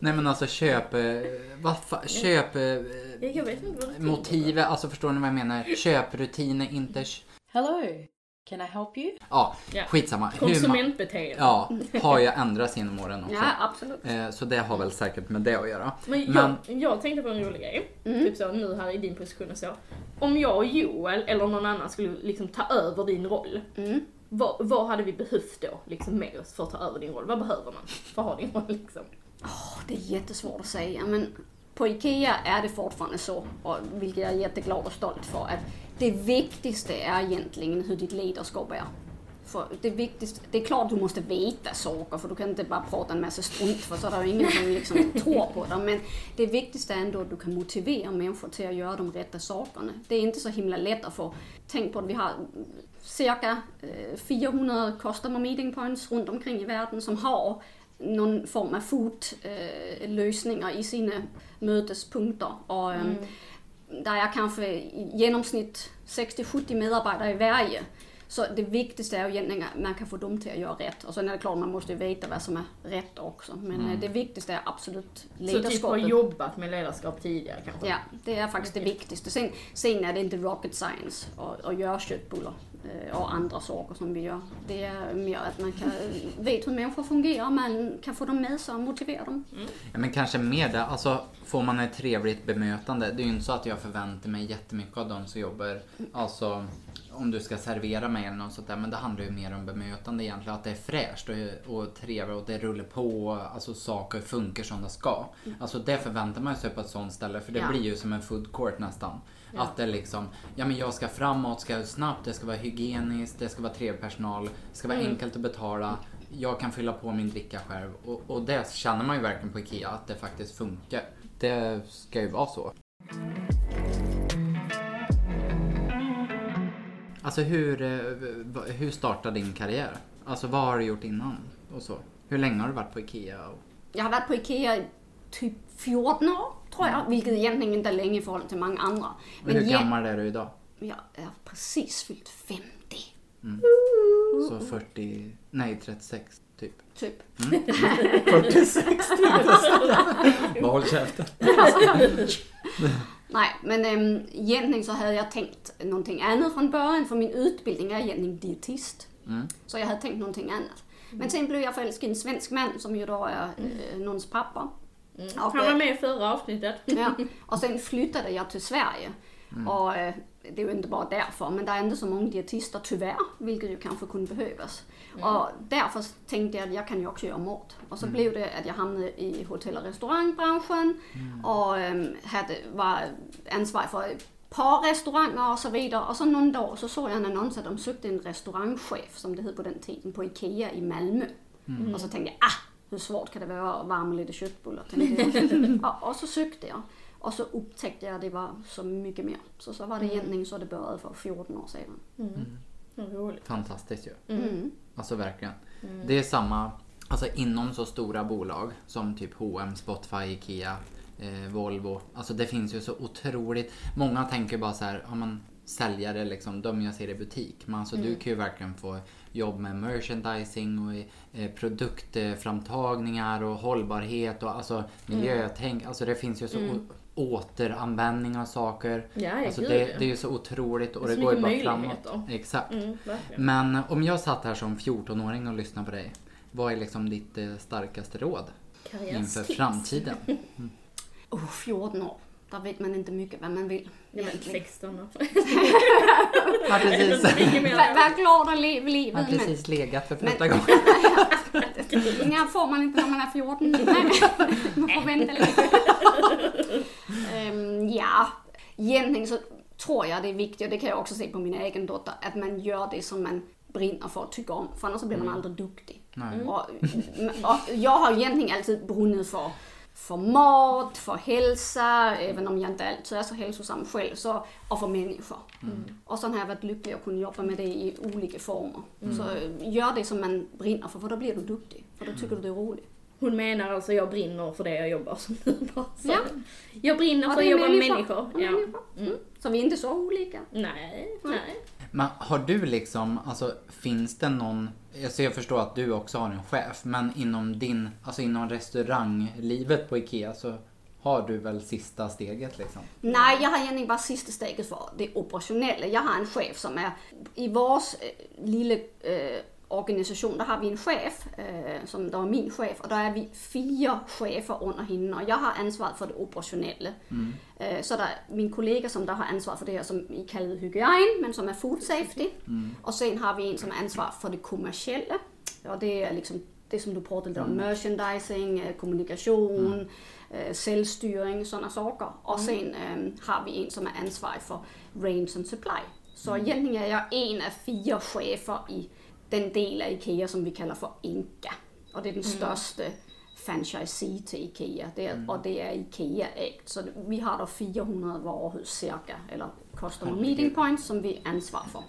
Nej men alltså köp, vad fa- köp Jag vet inte vad det motivet, alltså förstår ni vad jag menar? Köprutiner, inte... Hello, can I help you? Ja, Ja. skitsamma. Konsumentbeteende. ja, har ju ändrats genom åren också. Ja, absolut. Eh, Så det har väl säkert med det att göra. Men jag, Men- jag tänkte på en rolig grej, typ så nu här i din position och så. Om jag och Joel eller någon annan skulle liksom ta över din roll, vad, vad hade vi behövt då liksom med oss för att ta över din roll? Vad behöver man för att ha din roll liksom? Det är jättesvårt att säga, men på IKEA är det fortfarande så, och vilket jag är jätteglad och stolt för, att det viktigaste är egentligen hur ditt ledarskap är. För det, viktigaste, det är klart du måste veta saker, för du kan inte bara prata en massa strunt, för så är det ingen som liksom tror på dig. Men det viktigaste är ändå att du kan motivera människor till att göra de rätta sakerna. Det är inte så himla lätt att få, tänk på att vi har cirka eh, 400 customer meeting points runt omkring i världen som har någon form av fotlösningar i sina mötespunkter. Och, ehm, Där är kanske i genomsnitt 60-70 medarbetare i varje. Så det viktigaste är ju egentligen att man kan få dem till att göra rätt. Och sen är det klart, man måste ju veta vad som är rätt också. Men eh, det viktigaste är absolut Så typ har ledarskapet. jobbat med ledarskap tidigare kanske? Ja, det är faktiskt det viktigaste. Sen, sen är det inte rocket science att, göra köttbullar och andra saker som vi gör. Det mer att man kan vet hur människor fungerar, man kan få dem med sig och motivera dem. Ja, men kanske mer det, alltså får man ett trevligt bemötande. Det är ju inte så att jag förväntar mig jättemycket av de som jobbar, alltså om du ska servera mig eller något sånt där. Men det handlar ju mer om bemötande egentligen. Att det är fräscht och, och trevligt och det rullar på. Alltså saker funkar som det ska. Alltså det förväntar man sig på ett sånt ställe. För det Ja. blir ju som en food court nästan. Att det liksom, ja men jag ska framåt, ska snabbt, det ska vara hygieniskt, det ska vara trevlig personal, det ska vara enkelt att betala. Jag kan fylla på min dricka själv. Och, och det känner man ju verkligen på IKEA, att det faktiskt funkar. Det ska ju vara så. Alltså hur, eh, hur startade din karriär? Alltså vad har du gjort innan? Och så? Hur länge har du varit på IKEA? Och... Jag har varit på IKEA typ 14 år, tror jag. Vilket egentligen inte är länge i förhållande till många andra. Men hur gammal är du idag? Jag är precis fyllt 50, Så 40, nej 36 typ. typ. 46 Bara håll käften. Nej, men äm, egentligen så hade jag tänkt någonting annat från början, för min utbildning är egentligen dietist. Så jag hade tänkt någonting annat. Men sen blev jag förälskad i en svensk man som ju då är äh, någons pappa. Och, Han var med i förra avsnittet. Ja, och sen flyttade jag till Sverige. Och eh, det är ju inte bara därför, men det är inte så många dietister tyvärr, vilket ju kanske kunde behövas. Och därför tänkte jag att jag kan ju också göra mat. Och så blev det att jag hamnade i hotell och restaurangbranschen och eh, hade, var ansvarig för ett par restauranger och så vidare. Och så någon dag så såg jag en annons att de sökte en restaurangchef, som det hette på den tiden, på IKEA i Malmö. Och så tänkte jag, ah, hur svårt kan det vara att värma lite köttbullar? ja, och så sökte jag. Och så upptäckte jag att det var så mycket mer. Så så var det egentligen så det började för 14 år sedan. Vad roligt. Fantastiskt ju. Mm. Alltså verkligen. Det är samma, alltså inom så stora bolag som typ H&M, Spotify, IKEA, eh, Volvo. Alltså det finns ju så otroligt, många tänker bara så här, ja men säljare liksom, de jag ser i butik. Men alltså du kan ju verkligen få jobb med merchandising och eh, produktframtagningar och hållbarhet och alltså miljötänk. Alltså det finns ju så o- återanvändning av saker. Ja, alltså det, det är ju så otroligt och Det det, går ju bara framåt. Exakt. Mm. Men om jag satt här som 14-åring och lyssnade på dig. Vad är liksom ditt eh, starkaste råd inför framtiden? oh, 14 år. Där vet man inte mycket vad man vill. Ja, men egentligen. 16 år. Har precis, var glad och lev livet. har precis legat för första Men- gången. Inga får man inte när man är 14. Nej, man får vänta lite. Ehm, ja, egentligen så tror jag det är viktigt, och det kan jag också se på min egen dotter, att man gör det som man brinner för och tycker om, för annars så blir man aldrig duktig. Nej. Och, och jag har egentligen alltid brunnit för, för mat, för hälsa, även om jag inte alltid är så hälsosam själv, så, och för människor. Och sen har jag varit lycklig att kunna jobba med det i olika former. Så gör det som man brinner för, för då blir du duktig. För då tycker du det är roligt. Hon menar alltså jag brinner för det jag jobbar som sa. Ja. Jag brinner för att jobba med människor. människor. Ja, Ja. människor. Mm. Så vi är inte så olika. Nej, nej. Men har du liksom, alltså finns det någon, jag ser och förstår att du också har en chef, men inom din, alltså inom restauranglivet på IKEA så har du väl sista steget liksom? Nej, jag har egentligen bara sista steget för det operationella. Jag har en chef som är, i vars lilla eh, eh organisation, där har vi en chef, eh, som där är min chef, och där är vi fyra chefer under henne. Och jag har ansvar för det operationella. Eh, så där är min kollega som där har ansvar för det här som vi kallar hygien, men som är food safety. Och sen har vi en som har ansvar för det kommersiella. Och det är liksom det som du pratade lite om, merchandising, eh, kommunikation, eh, säljstyrning, sådana saker. Och sen eh, har vi en som är ansvarig för range and supply. Så egentligen är jag en av fyra chefer i den del av IKEA som vi kallar för INKA. Och det är den största franchisee till IKEA. Det är, Och det är IKEA ägt. Så vi har då 400 varuhus cirka, eller customer meeting points som vi ansvarar för.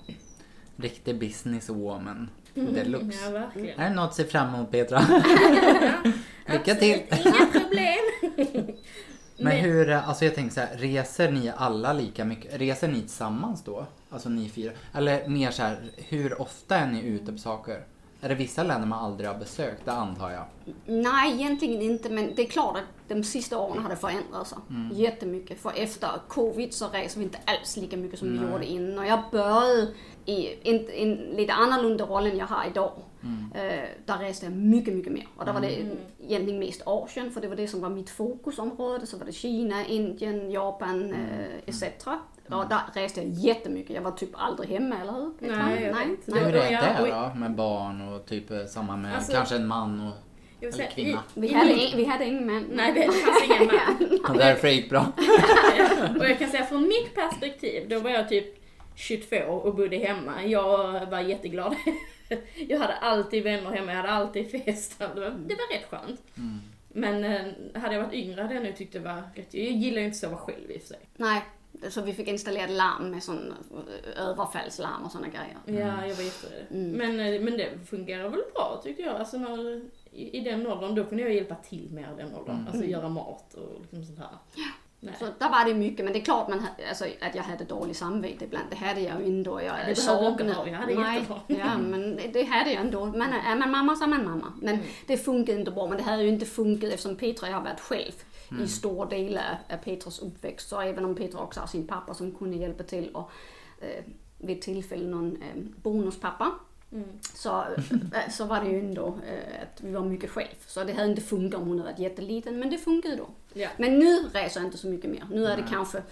Riktig businesswoman deluxe. Ja, verkligen. Är det något att se fram emot Petra? Lycka till! Inga problem. Men hur, alltså jag tänker så här, reser ni alla lika mycket? Reser ni tillsammans då? Alltså ni fyra? Eller mer så här, hur ofta är ni ute på saker? Är det vissa länder man aldrig har besökt? Det antar jag. Nej, egentligen inte, men det är klart att de sista åren har det förändrat sig jättemycket. För efter covid så reser vi inte alls lika mycket som vi gjorde innan. Och jag började i en, en lite annorlunda roll än jag har idag. Eh, där reste jag mycket, mycket mer. Och där var det egentligen mest Asien, för det var det som var mitt fokusområde. Så var det Kina, Indien, Japan eh, etc. Och där reste jag jättemycket. Jag var typ aldrig hemma, eller hur? Nej, jag nej, vet. nej. Hur är det oj. då med barn och typ eh, samma med Alltså- kanske en man och eller säga, kvinna? Vi i, hade, i, vi hade ingen man. Nej, det fanns ingen man. Och därför gick bra. Och jag kan säga från mitt perspektiv, då var jag typ 22 och bodde hemma. Jag var jätteglad. Jag hade alltid vänner hemma, jag hade alltid fest. Det var, det var rätt skönt. Men eh, hade jag varit yngre hade jag nog tyckt det var rätt... Jag gillar ju inte att sova själv i och för sig. Nej, så vi fick installera larm med sån eh, överfallslarm och såna grejer. Ja, jag var jätterädd. Men, eh, men det fungerar väl bra tyckte jag. Alltså när, i, i den åldern, då kunde jag hjälpa till mer i den åldern. Alltså göra mat och liksom sånt här. Nej. Så där var det mycket, men det är klart man, alltså, att jag hade dålig samvete ibland. Det hade jag ju ändå. Jag det saknade- ha, jag hade Nej, ja, men det, det hade jag ändå. Man är, är man mamma så är man mamma. Men Mm. det funkade inte bra. Men det hade ju inte funkat eftersom Petra har varit själv i stor del av Petras uppväxt. Så även om Petra också har sin pappa som kunde hjälpa till och eh, vid tillfälle någon eh, bonuspappa. Mm. Så, eh, så var det ju ändå eh, att vi var mycket själv. Så det hade inte funkat om hon hade varit jätteliten, men det funkade då. Ja. Men nu reser jag inte så mycket mer. Nu är det kanske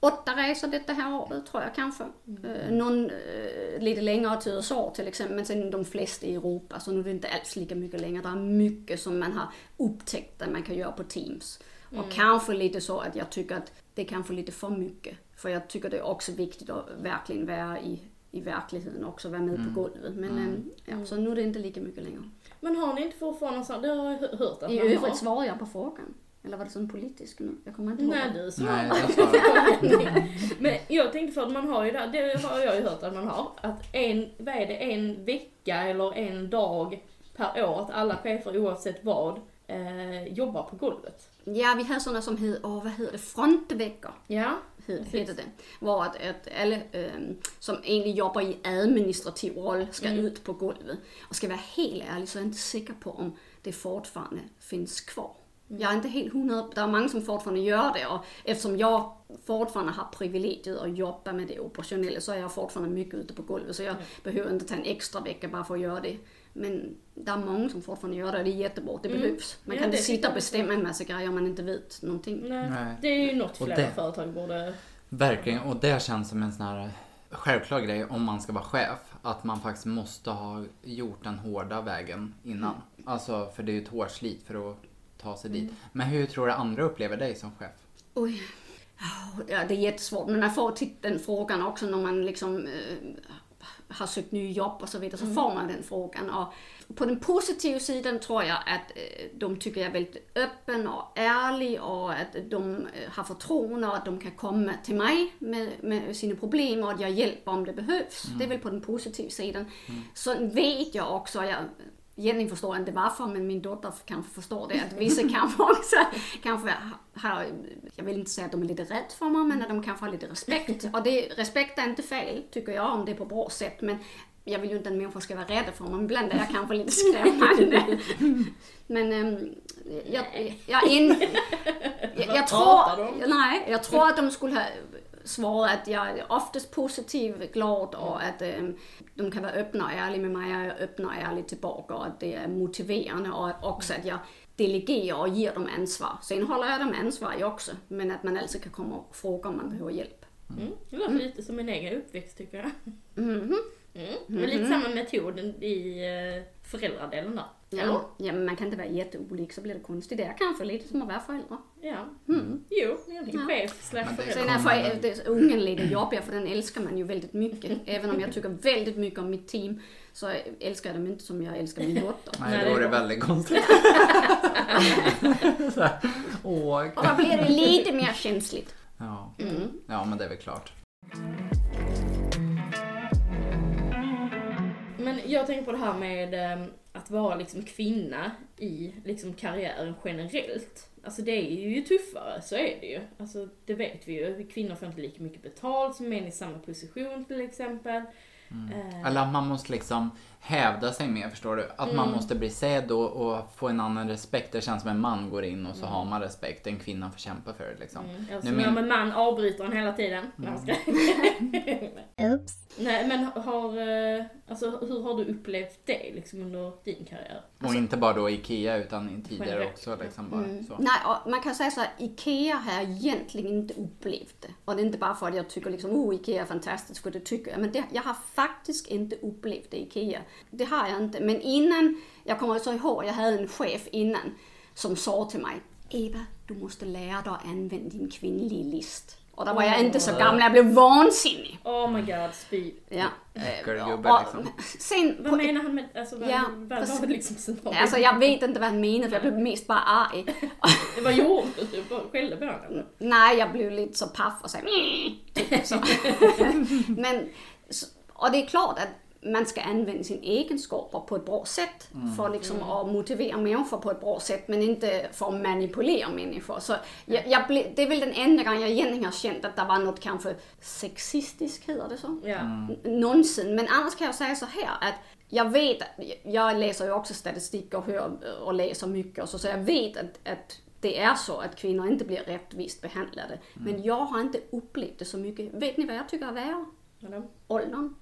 åtta resor detta här året tror jag kanske. Eh, någon eh, lite längre till USA till exempel, men sen de flesta i Europa. Så nu är det inte alls lika mycket längre. Det är mycket som man har upptäckt att man kan göra på Teams. Och kanske lite så att jag tycker att det är kanske lite för mycket. För jag tycker det är också viktigt att verkligen vara i, i verkligheten också, vara med på golvet. Men eh, ja, så nu är det inte lika mycket längre. Men har ni inte fortfarande sånt? Det har jag hö- hört att I övrigt svarar jag på frågan. Eller var det sån politisk nu? Jag kommer inte ihåg. Nej, du svarar. Men jag tänkte för att man har ju det, det har jag ju hört att man har, att en, vad är det, en vecka eller en dag per år att alla chefer oavsett vad eh, jobbar på golvet. Ja, vi har sådana som heter, åh vad heter det, frontveckor. Ja, he- Heter det. Var att, att alla ehm, som egentligen jobbar i administrativ roll ska ut på golvet. Och ska vara helt ärlig så är jag inte säker på om det fortfarande finns kvar. Jag är inte helt hundra, det är många som fortfarande gör det och eftersom jag fortfarande har privilegiet att jobba med det operationella så är jag fortfarande mycket ute på golvet så jag behöver inte ta en extra vecka bara för att göra det. Men det är många som fortfarande gör det och det är jättebra, det behövs. Man Ja, kan inte det sitta och bestämma en massa grejer om man inte vet någonting. Nej. Nej. Det är ju något flera det- företag borde... Verkligen, och det känns som en sån här självklar grej om man ska vara chef. Att man faktiskt måste ha gjort den hårda vägen innan. Alltså, för det är ju ett hårt slit för att ta sig dit. Men hur tror du andra upplever dig som chef? Oj. Ja, det är jättesvårt, men man får till den frågan också när man liksom eh, har sökt nya jobb och så vidare, så får man den frågan. Och på den positiva sidan tror jag att eh, de tycker jag är väldigt öppen och ärlig och att de eh, har förtroende och att de kan komma till mig med, med sina problem och att jag hjälper om det behövs. Det är väl på den positiva sidan. Sen vet jag också, jag Egentligen förstår inte varför, men min dotter kanske förstår det. Att vissa kanske också kanske har, jag vill inte säga att de är lite rädda för mig, men att de kanske har lite respekt. Och det, respekt är inte fel, tycker jag, om det är på bra sätt. Men jag vill ju inte att människor ska vara rädda för mig, ibland är jag kanske lite skrämmande. Men ähm, jag, jag, in, jag, jag tror, nej, jag tror att de skulle ha svarat att jag är oftast positiv, glad och att ähm, de kan vara öppna och ärliga med mig och jag är öppna och ärlig tillbaka och att det är motiverande och också att jag delegerar och ger dem ansvar. Sen håller jag dem ansvar också, men att man alltså kan komma och fråga om man behöver hjälp. Mm. Det låter lite som min egen uppväxt tycker jag. Mhm. Mm. Men lite samma metod i eh, föräldradelen där. Eller? Ja, ja, men man kan inte vara jätteolik så blir det konstigt. Det är kanske lite som att vara förälder. Ja. Jo, egentligen Ja. chef slash förälder. Sen är det ungen lite jobbigare för den älskar man ju väldigt mycket. Även om jag tycker väldigt mycket om mitt team så älskar jag dem inte som jag älskar min dotter. Nej, då det bra. väldigt konstigt. Åh. Och då blir det lite mer känsligt. Ja. Mm. ja, men det är väl klart. Men jag tänker på det här med eh, att vara liksom kvinna i liksom karriären generellt. Alltså det är ju tuffare, så är det ju. Alltså det vet vi ju. Kvinnor får inte lika mycket betalt som män i samma position till exempel. Eller att man måste liksom hävda sig mer, förstår du? Att man måste bli sedd och, och få en annan respekt. Det känns som en man går in och så har man respekt. En kvinna får kämpa för det liksom. Mm. Alltså Nu när min- min man avbryter en hela tiden. Nej, jag skojar. Oops. Nej men har, eh, alltså hur har du upplevt det liksom under din karriär? Och inte bara då IKEA utan tidigare Generellt. också. Liksom bara, så. Nej, och man kan säga så här, IKEA har jag egentligen inte upplevt det. Och det är inte bara för att jag tycker liksom, oh IKEA är fantastiskt, för det tycker jag. Men det, jag har faktiskt inte upplevt det i IKEA. Det har jag inte. Men innan, jag kommer så ihåg, jag hade en chef innan som sa till mig, Eva, du måste lära dig att använda din kvinnliga list. Och då var jag inte så gammal, jag blev vansinnig. Oh my god, spy. Ja. Och liksom. Sen, Vad menar han med, alltså vad, Ja, vad var det liksom scenariot? Alltså jag vet inte vad han menar för jag blev mest bara arg. Vad gjorde du? Skällde på honom? Nej, jag blev lite så paff och så här, typ så. Men, och det är klart att man ska använda sina egenskaper på ett bra sätt för liksom att motivera människor på ett bra sätt men inte för att manipulera människor. Så jag, jag ble, det är väl den enda gången jag egentligen har känt att det var något kanske sexistiskt, heter det så? Ja. N- någonsin. Men annars kan jag säga så här att jag vet, jag läser ju också statistik och hör och läser mycket och så, så jag vet att, att det är så att kvinnor inte blir rättvist behandlade. Men jag har inte upplevt det så mycket. Vet ni vad jag tycker är värre? Åldern.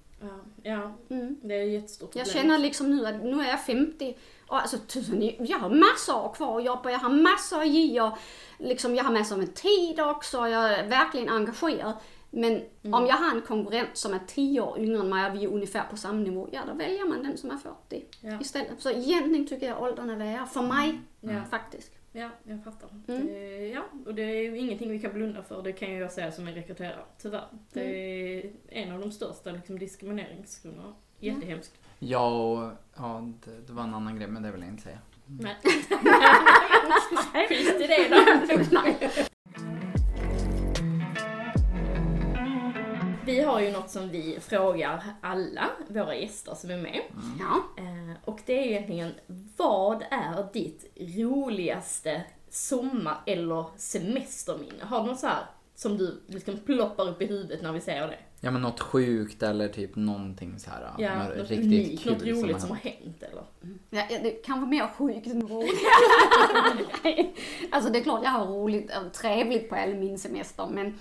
Ja. Mm. det är ett jättestort Jag problem. känner liksom nu att nu är jag 50 och alltså tusen, jag har massor kvar att jobba, jag har massor att ge och liksom jag har massor med tid också, jag är verkligen engagerad. Men om jag har en konkurrent som är 10 år yngre än mig och vi är ungefär på samma nivå, ja då väljer man den som är 40 Ja. istället. Så egentligen tycker jag åldern är värre, för mig Ja. faktiskt. Ja, jag fattar. Mm. Det, ja, och det är ju ingenting vi kan blunda för. Det kan ju jag säga som en rekryterare, tyvärr. Det Mm. är en av de största liksom, diskrimineringsgrunderna. Jättehemskt. Ja, och, ja det, det var en annan grej men det vill jag inte säga. Nej. Skit i det då. Vi har ju något som vi frågar alla våra gäster som är med. Ja. Eh, och det är egentligen, vad är ditt roligaste sommar eller semesterminne? Har du något så här som du liksom ploppar upp i huvudet när vi säger det? Ja men något sjukt eller typ någonting så här. Ja, något riktigt unikt, kul något roligt har som har hänt. hänt eller? Ja, ja, det kan vara mer sjukt än roligt. alltså det är klart jag har roligt och trevligt på alla min semester men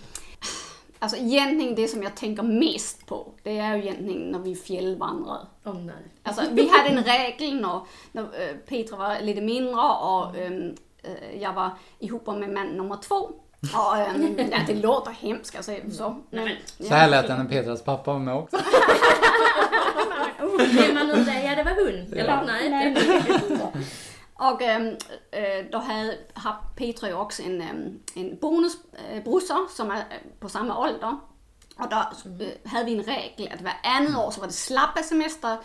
Alltså egentligen det som jag tänker mest på, det är ju egentligen när vi fjällvandrar. Åh nej. Alltså, vi hade en regel när, när äh, Petra var lite mindre och ähm, äh, jag var ihop med man nummer två. Och, ähm, ja, det låter hemskt jag säga så. Men, Så här lät det när Petras pappa var med också. Är man nu det? Ja, det var hon. Eller nej. Och äh, då hade, har Petra ju också en, ähm, en bonusbrorsa som är äh, på samma ålder. Och då äh, hade vi en regel att varannat år så var det slappa semester,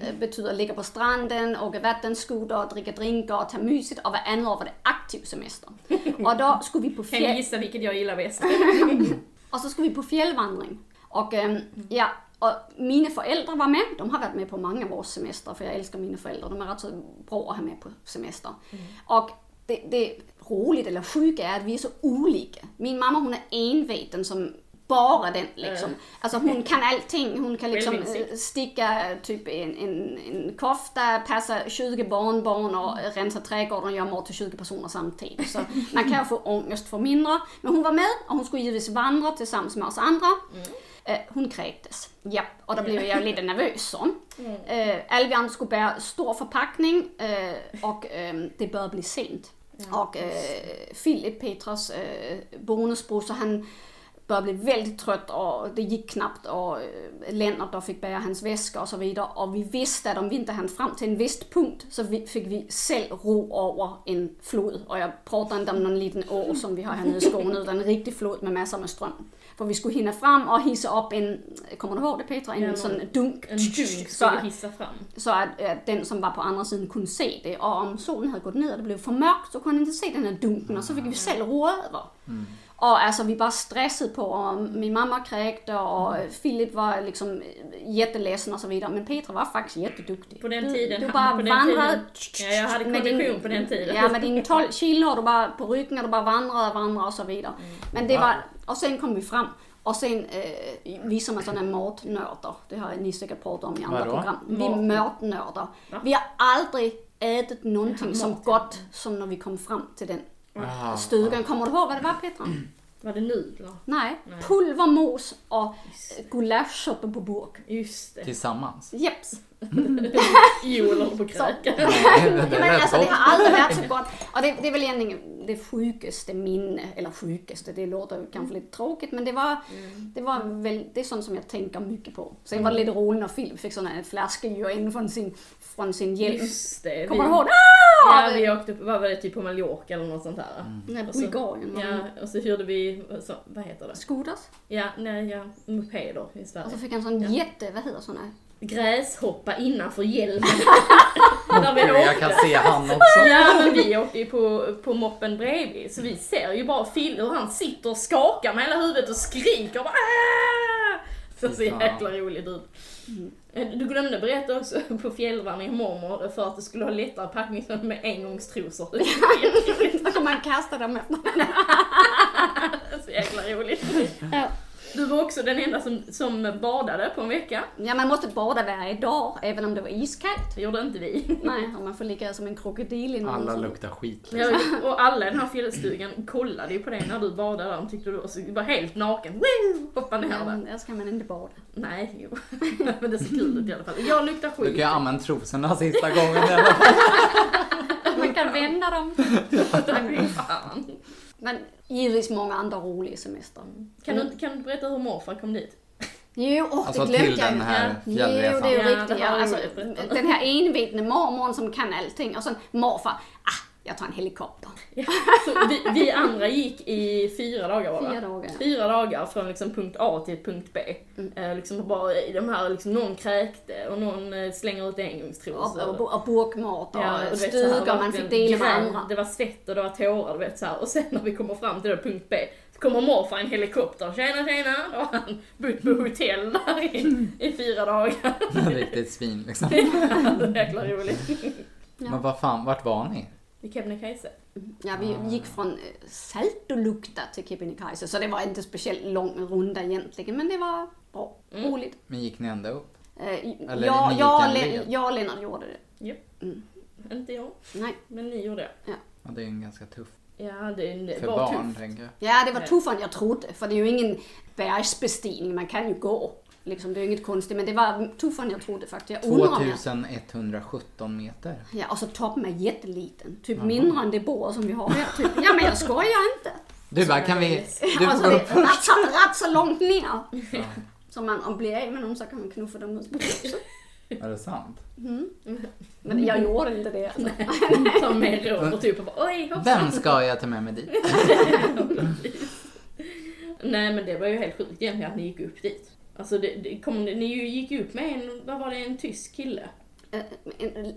äh, betyder ligga på stranden, åka vattenskoter, dricka drinkar och ta mysigt. Och varannat år var det aktiv semester. Och då skulle vi på Kan fjäll... gissa vilket jag gillar bäst? Och så skulle vi på fjällvandring. Och ähm, ja, och mina föräldrar var med. De har varit med på många av våra semester för jag älskar mina föräldrar. De är rätt så bra att ha med på semester. Och det, det roligt eller sjuka är att vi är så olika. Min mamma hon är enveten som bara den liksom. Alltså hon kan allting. Hon kan liksom eh, sticka typ en, en, en kofta, passa 20 barnbarn och rensa trädgården och göra mat till 20 personer samtidigt. Så man kan få ångest för mindre. Men hon var med och hon skulle givetvis vandra tillsammans med oss andra. Eh, hon kräktes. Ja, och då blev jag lite nervös. Så. Eh, alla vi andra skulle bära stor förpackning eh, och eh, det började bli sent. Och eh, Filip, Petras eh, bonusbror, så han började bli väldigt trött och det gick knappt och eh, Lennart då fick bära hans väska och så vidare. Och vi visste att om vi inte hann fram till en viss punkt så vi, fick vi själv ro över en flod. Och jag pratar inte om någon liten å som vi har här nere i Skåne utan en riktig flod med massor med ström. För vi skulle hinna fram och hissa upp en, kommer du ihåg det Petra? En Ja, sån dunk. En dunk så, att, hissa fram. så att, att den som var på andra sidan kunde se det. Och om solen hade gått ner och det blev för mörkt så kunde han inte se den här dunken och så fick vi själv ro över. Och alltså vi bara stressade på och min mamma kräkte och Filip var liksom jätteledsen och så vidare. Men Petra var faktiskt jätteduktig. På den du, tiden- Du bara på vandrade. Ja, jag hade kondition på den tiden. Ja, med din 12 kilo och du bara på ryggen och du bara vandrade, vandrade och så vidare. Mm. Men det var, och sen kom vi fram. Och sen eh, visar man sådana matnördar. Det har ni säkert pratat om i andra Vadå? program. Vi är Mat- matnördar. Vi har aldrig ätit någonting som mat. gott som när vi kom fram till den Ah, stugan. Kommer du ihåg vad det var Petra? Var det nudlar? Nej, pulvermos och gulaschsoppa på burk. Just det. Tillsammans. Jeps. Joel håller på att kräka. Nej, det Ja, men alltså, det har aldrig varit så gott. Och det, det är väl egentligen det sjukaste minne, eller sjukaste, det låter kanske lite tråkigt men det var, det var väl, det är sånt som jag tänker mycket på. Sen var det lite roligt när Filip fick sån här flaskljud in från sin, från sin hjälm. Just det. Kommer vi- du ihåg? Ja, Ah! vi åkte upp, vad var det, typ på Mallorca eller något sånt där. Nej, Och så- Bulgarien var. Ja, och så hyrde vi, så, vad heter det? Scooters. Ja, nej, ja, mopeder i Sverige. Och så fick han sån Ja. jätte, vad heter såna? Gräshoppa innanför hjälmen. Där vi Jag kan åkte. se han också. Ja, men vi åkte ju på, på moppen bredvid, så vi ser ju bara Phil hur han sitter och skakar med hela huvudet och skriker och bara "Ah!" Så så jäkla roligt ut. Eh, Du glömde berätta också på fjällvandring mormor för att du skulle ha lättare packning med engångstrosor. Kommer man kasta dem efter. Så jäkla roligt. Ja. Du var också den enda som, som badade på en vecka. Ja, man måste bada varje dag, även om det var iskallt. Det gjorde inte vi. Nej, och man får ligga som en krokodil i någon Alla sån- luktar skit. Ja, och alla i den här fjällstugan kollade ju på dig när du badade där. De tyckte du var, så, du var helt naken. Woo! Hoppade ner Ja, där. där ska man inte bada. Nej, jo. Men det ser kul ut i alla fall. Jag luktar Du skit. kan ju använda trosorna sista gången i alla fall. Man kan vända dem. Fy fan. Men givetvis många andra roliga semester. Kan du, kan du berätta hur morfar kom dit? Jo, och Alltså det glömde jag den ju. här Jo, det är ju Ja, riktigt. det Ja, alltså, den här envetne mormor som kan allting. Och sen morfar, ah, jag tar en helikopter. Ja. Så vi, vi andra gick i fyra dagar var det? Fyra dagar. Fyra dagar från liksom punkt A till punkt B. Mm. Eh, liksom bara i de här, liksom, någon kräkte och någon eh, slänger ut Och, engångstrosor. och, och och Ja, och så här, stugor man fick dela med andra. Det var svett och det var tårar, du vet så här. Och sen när vi kommer fram till då punkt B, så kommer morfar i en helikopter. Tjena tjena! Då har han bott på hotell där i, i fyra dagar. Riktigt svin liksom. Så jäkla roligt. Men vad fan, vart var ni? I Kebnekaise. Ja, vi gick från eh, Saltolukta till Kebnekaise, så det var inte speciellt lång runda egentligen, men det var bra, roligt. Men gick ni ända upp? Eh, Eller jag, ni gick jag, en Le- led? jag och Lennart gjorde det. Ja. Mm. Inte jag, Nej. men ni gjorde det. Ja, det är en ganska tuff Ja, det, det För var barn, tufft. tänker jag. Ja, det var tuffare än jag trodde, för det är ju ingen bergsbestigning, man kan ju gå. Liksom, det är inget konstigt, men det var tuffare än jag trodde faktiskt. Jag undrar om jag... 2117 meter. Ja, och så toppen är jätteliten. Typ mindre än det bord som vi har här. Typ. Ja, men jag skojar inte. Du bara, kan vi... Du alltså, det är rätt, så, rätt så långt ner. Så man, om blir av med någon så kan man knuffa dem ut på huset. Är det sant? Men jag gjorde inte det. Alltså. Ta med Robert typ och bara oj hoppsan. Vem ska jag ta med mig dit? Nej men det var ju helt sjukt egentligen att ni gick upp dit. Alltså det, det kom, ni gick ju upp med en, vad var det, en tysk kille? Eh,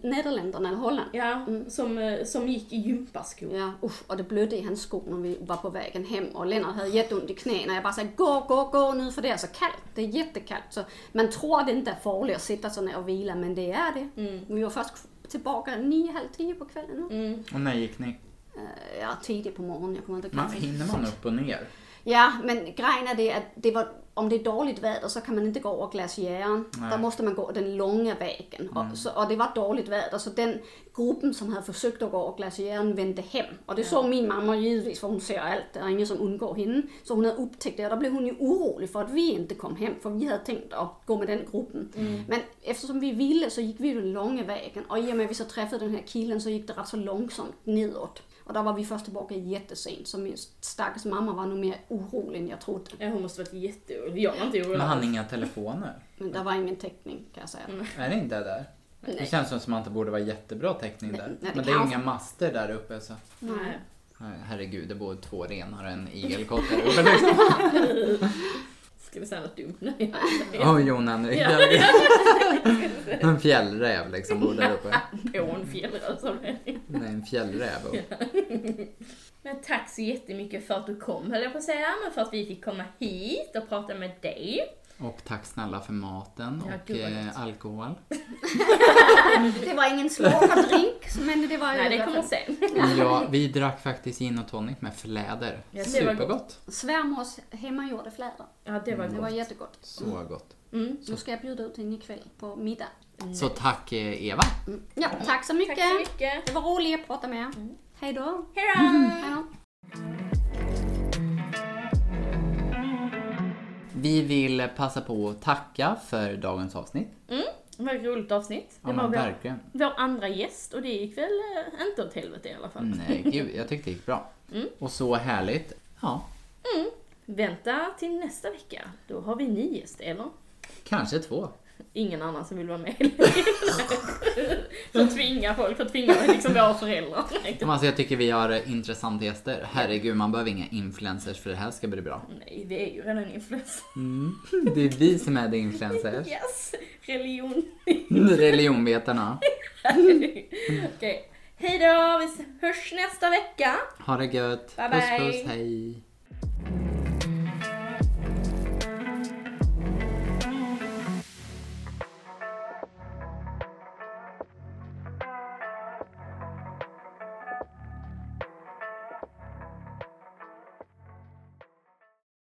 Nederländerna eller Holland. Ja, som, eh, som gick i gympaskor. Ja, usch, och det blödde i hans skor när vi var på vägen hem och Lennart hade jätteont i knäna. Jag bara sa gå, gå, gå nu för det är så kallt. Det är jättekallt. Så man tror att det inte är farligt att sitta så ner och vila, men det är det. Vi var först tillbaka nio, halv tio på kvällen. nu. Och när gick ni? Eh, Ja, tidigt på morgonen. Jag kommer inte Man, hinner man upp och ner? Ja, men grejen är det att det var, om det är dåligt väder så kan man inte gå över glaciären. Då måste man gå den långa vägen. Och, så, och det var dåligt väder så den gruppen som hade försökt att gå över glaciären vände hem. Och det såg min mamma givetvis för hon ser allt, det är ingen som undgår henne. Så hon hade upptäckt det och då blev hon ju orolig för att vi inte kom hem för vi hade tänkt att gå med den gruppen. Men eftersom vi ville så gick vi den långa vägen och i och med att vi så träffade den här killen så gick det rätt så långsamt nedåt. Och då var vi först tillbaka jättesent så min stackars mamma var nog mer orolig än jag trodde. Ja, hon måste varit jätteorolig. Jag var inte orolig. Men han inga telefoner? Men det var ingen täckning kan jag säga. Är det inte där? Det känns som att det borde vara jättebra täckning där. Nej, det Men det är ju inga master där uppe så. Nej. Nej, Herregud, det bor två renar och en igelkott där uppe Ska vi säga något dumt nu? Åh, Jon Henrik. Ja. En fjällräv liksom bor där uppe. På en fjällräv som det är. Nej, en fjällräv. Och... Men tack så jättemycket för att du kom höll jag på att säga, men för att vi fick komma hit och prata med dig. Och tack snälla för maten Ja, och eh, alkohol. Det var ingen slåkardrink, men det var Nej, det kommer sen. Ja, vi drack faktiskt gin och tonic med fläder. Var Supergott. svärmors hemmagjorda fläder. Ja, det var Det var gott. jättegott. Så gott. Mm. Nu ska jag bjuda ut henne ikväll på middag. Så tack eh, Eva. Ja, tack så mycket. Tack så mycket. Det var roligt att prata med er. Hej då. Hej då. Vi vill passa på att tacka för dagens avsnitt. Mm, ett roligt avsnitt. Det Ja, var verkligen. vår andra gäst och det gick väl eh, inte åt helvete i alla fall. Nej, gud, jag tyckte det gick bra. Mm. Och så härligt. Ja, Vänta till nästa vecka. Då har vi ny gäst, eller? kanske två. Ingen annan som vill vara med. att tvinga folk, att tvinga liksom våra föräldrar. Men Alltså, jag tycker vi har intressanta gäster. Herregud, man behöver inga influencers för det här ska bli bra. Nej, vi är ju redan influencers. Det är vi som är the influencers. Yes! Religion. Religionvetarna. Okej. Hej då, vi hörs nästa vecka. Ha det gött. Bye, puss bye. puss, hej.